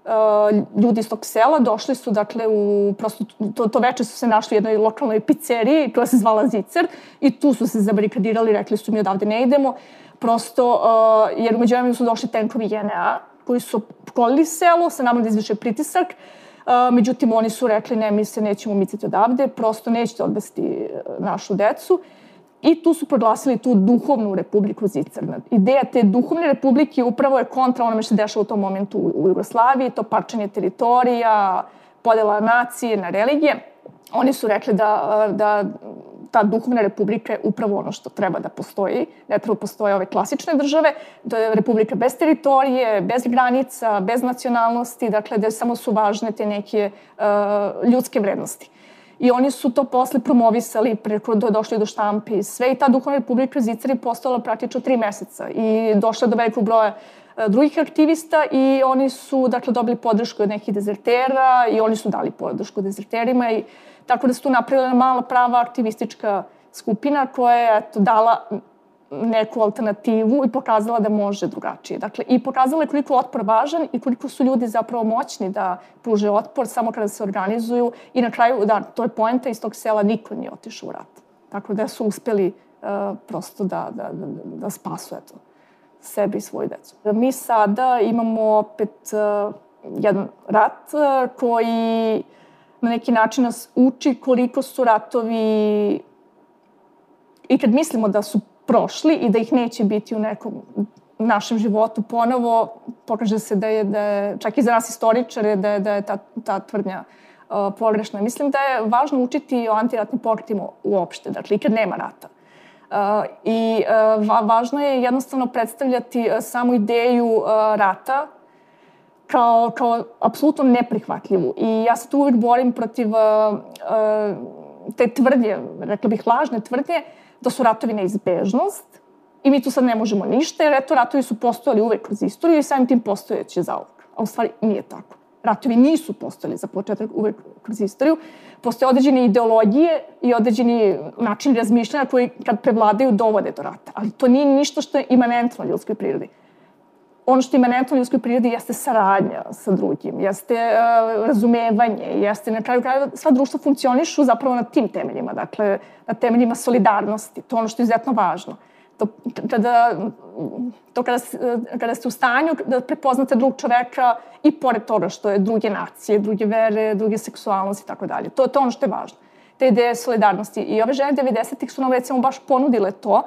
uh, ljudi iz tog sela došli su, dakle, u, prosto, to, to veče su se našli u jednoj lokalnoj pizzeriji koja se zvala Zicer i tu su se zabarikadirali, rekli su mi odavde ne idemo, prosto, uh, jer umeđu vremenu su došli tenkovi JNA koji su kolili selo sa nama da izvrše pritisak, uh, međutim, oni su rekli ne, mi se nećemo micati odavde, prosto nećete odvesti e, našu decu. I tu su proglasili tu duhovnu republiku Zicarna. Ideja te duhovne republike upravo je kontra onome što se dešava u tom momentu u Jugoslaviji, to parčanje teritorija, podela nacije na religije. Oni su rekli da, da ta duhovna republika je upravo ono što treba da postoji. Ne treba postoje ove klasične države, to je republika bez teritorije, bez granica, bez nacionalnosti, dakle, gde samo su važne te neke uh, ljudske vrednosti. I oni su to posle promovisali, preko do, došli do štampe i sve. I ta duhovna republika Zicari je postala praktično tri meseca i došla do velikog broja uh, drugih aktivista i oni su, dakle, dobili podršku od nekih dezertera i oni su dali podršku dezerterima i Tako da se tu napravila mala prava aktivistička skupina koja je eto, dala neku alternativu i pokazala da može drugačije. Dakle, i pokazala je koliko otpor važan i koliko su ljudi zapravo moćni da pruže otpor samo kada se organizuju i na kraju, da, to je poenta iz tog sela, niko nije otišao u rat. Tako da su uspeli uh, prosto da, da, da, da spasu eto, sebi i svoju decu. Mi sada imamo opet uh, jedan rat uh, koji na neki način nas uči koliko su ratovi i kad mislimo da su prošli i da ih neće biti u nekom našem životu ponovo, pokaže se da je, da je čak i za nas istoričare, da je, da je ta, ta tvrdnja uh, pogrešna. Mislim da je važno učiti o antiratnim pokretima uopšte, dakle, i kad nema rata. Uh, I uh, va, važno je jednostavno predstavljati uh, samu ideju uh, rata kao, kao apsolutno neprihvatljivu. I ja se tu uvijek borim protiv uh, uh, te tvrdnje, rekla bih lažne tvrdnje, da su ratovi neizbežnost i mi tu sad ne možemo ništa, jer eto, ratovi su postojali uvek kroz istoriju i samim tim postojeće za uvek. A u stvari nije tako. Ratovi nisu postojali za početak uvek kroz istoriju. Postoje određene ideologije i određeni način razmišljanja koji kad prevladaju dovode do rata. Ali to nije ništa što je imanentno ljudskoj prirodi ono što je imanentno ljudskoj prirodi jeste saradnja sa drugim, jeste uh, razumevanje, jeste na kraju krajeva sva društva funkcionišu zapravo na tim temeljima, dakle na temeljima solidarnosti, to je ono što je izuzetno važno. To, kada, to kada, kada ste u stanju da prepoznate drugog čoveka i pored toga što je druge nacije, druge vere, druge seksualnosti i tako dalje. To je to ono što je važno. Te ideje solidarnosti. I ove žene 90-ih su nam recimo baš ponudile to, uh,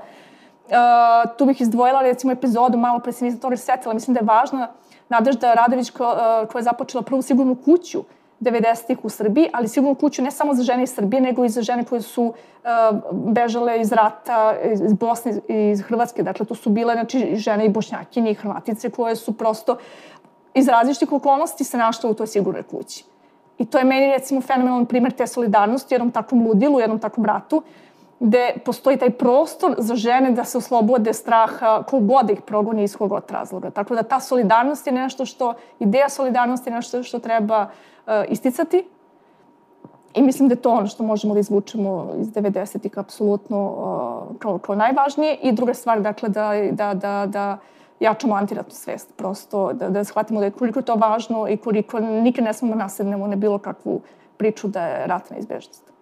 Uh, tu bih izdvojila recimo epizodu, malo pre se nisam toga setila, mislim da je važna Nadežda Radović ko, uh, koja je započela prvu sigurnu kuću 90-ih u Srbiji, ali sigurnu kuću ne samo za žene iz Srbije, nego i za žene koje su uh, bežale iz rata, iz Bosne iz Hrvatske. Dakle, to su bile znači, žene i bošnjakinje i hrvatice koje su prosto iz različitih okolnosti se našle u toj sigurnoj kući. I to je meni recimo fenomenalan primer te solidarnosti u jednom takvom ludilu, u jednom takvom ratu, gde postoji taj prostor za žene da se oslobode straha ko god da ih progoni iz kog od razloga. Tako da ta solidarnost je nešto što, ideja solidarnosti je nešto što treba uh, isticati I mislim da je to ono što možemo da izvučemo iz 90-ih apsolutno uh, kao, kao najvažnije. I druga stvar, dakle, da, da, da, da jačamo antiratnu svest. Prosto da, da shvatimo da je koliko je to važno i koliko nikad ne smemo da nasednemo na bilo kakvu priču da je rat neizbežnost.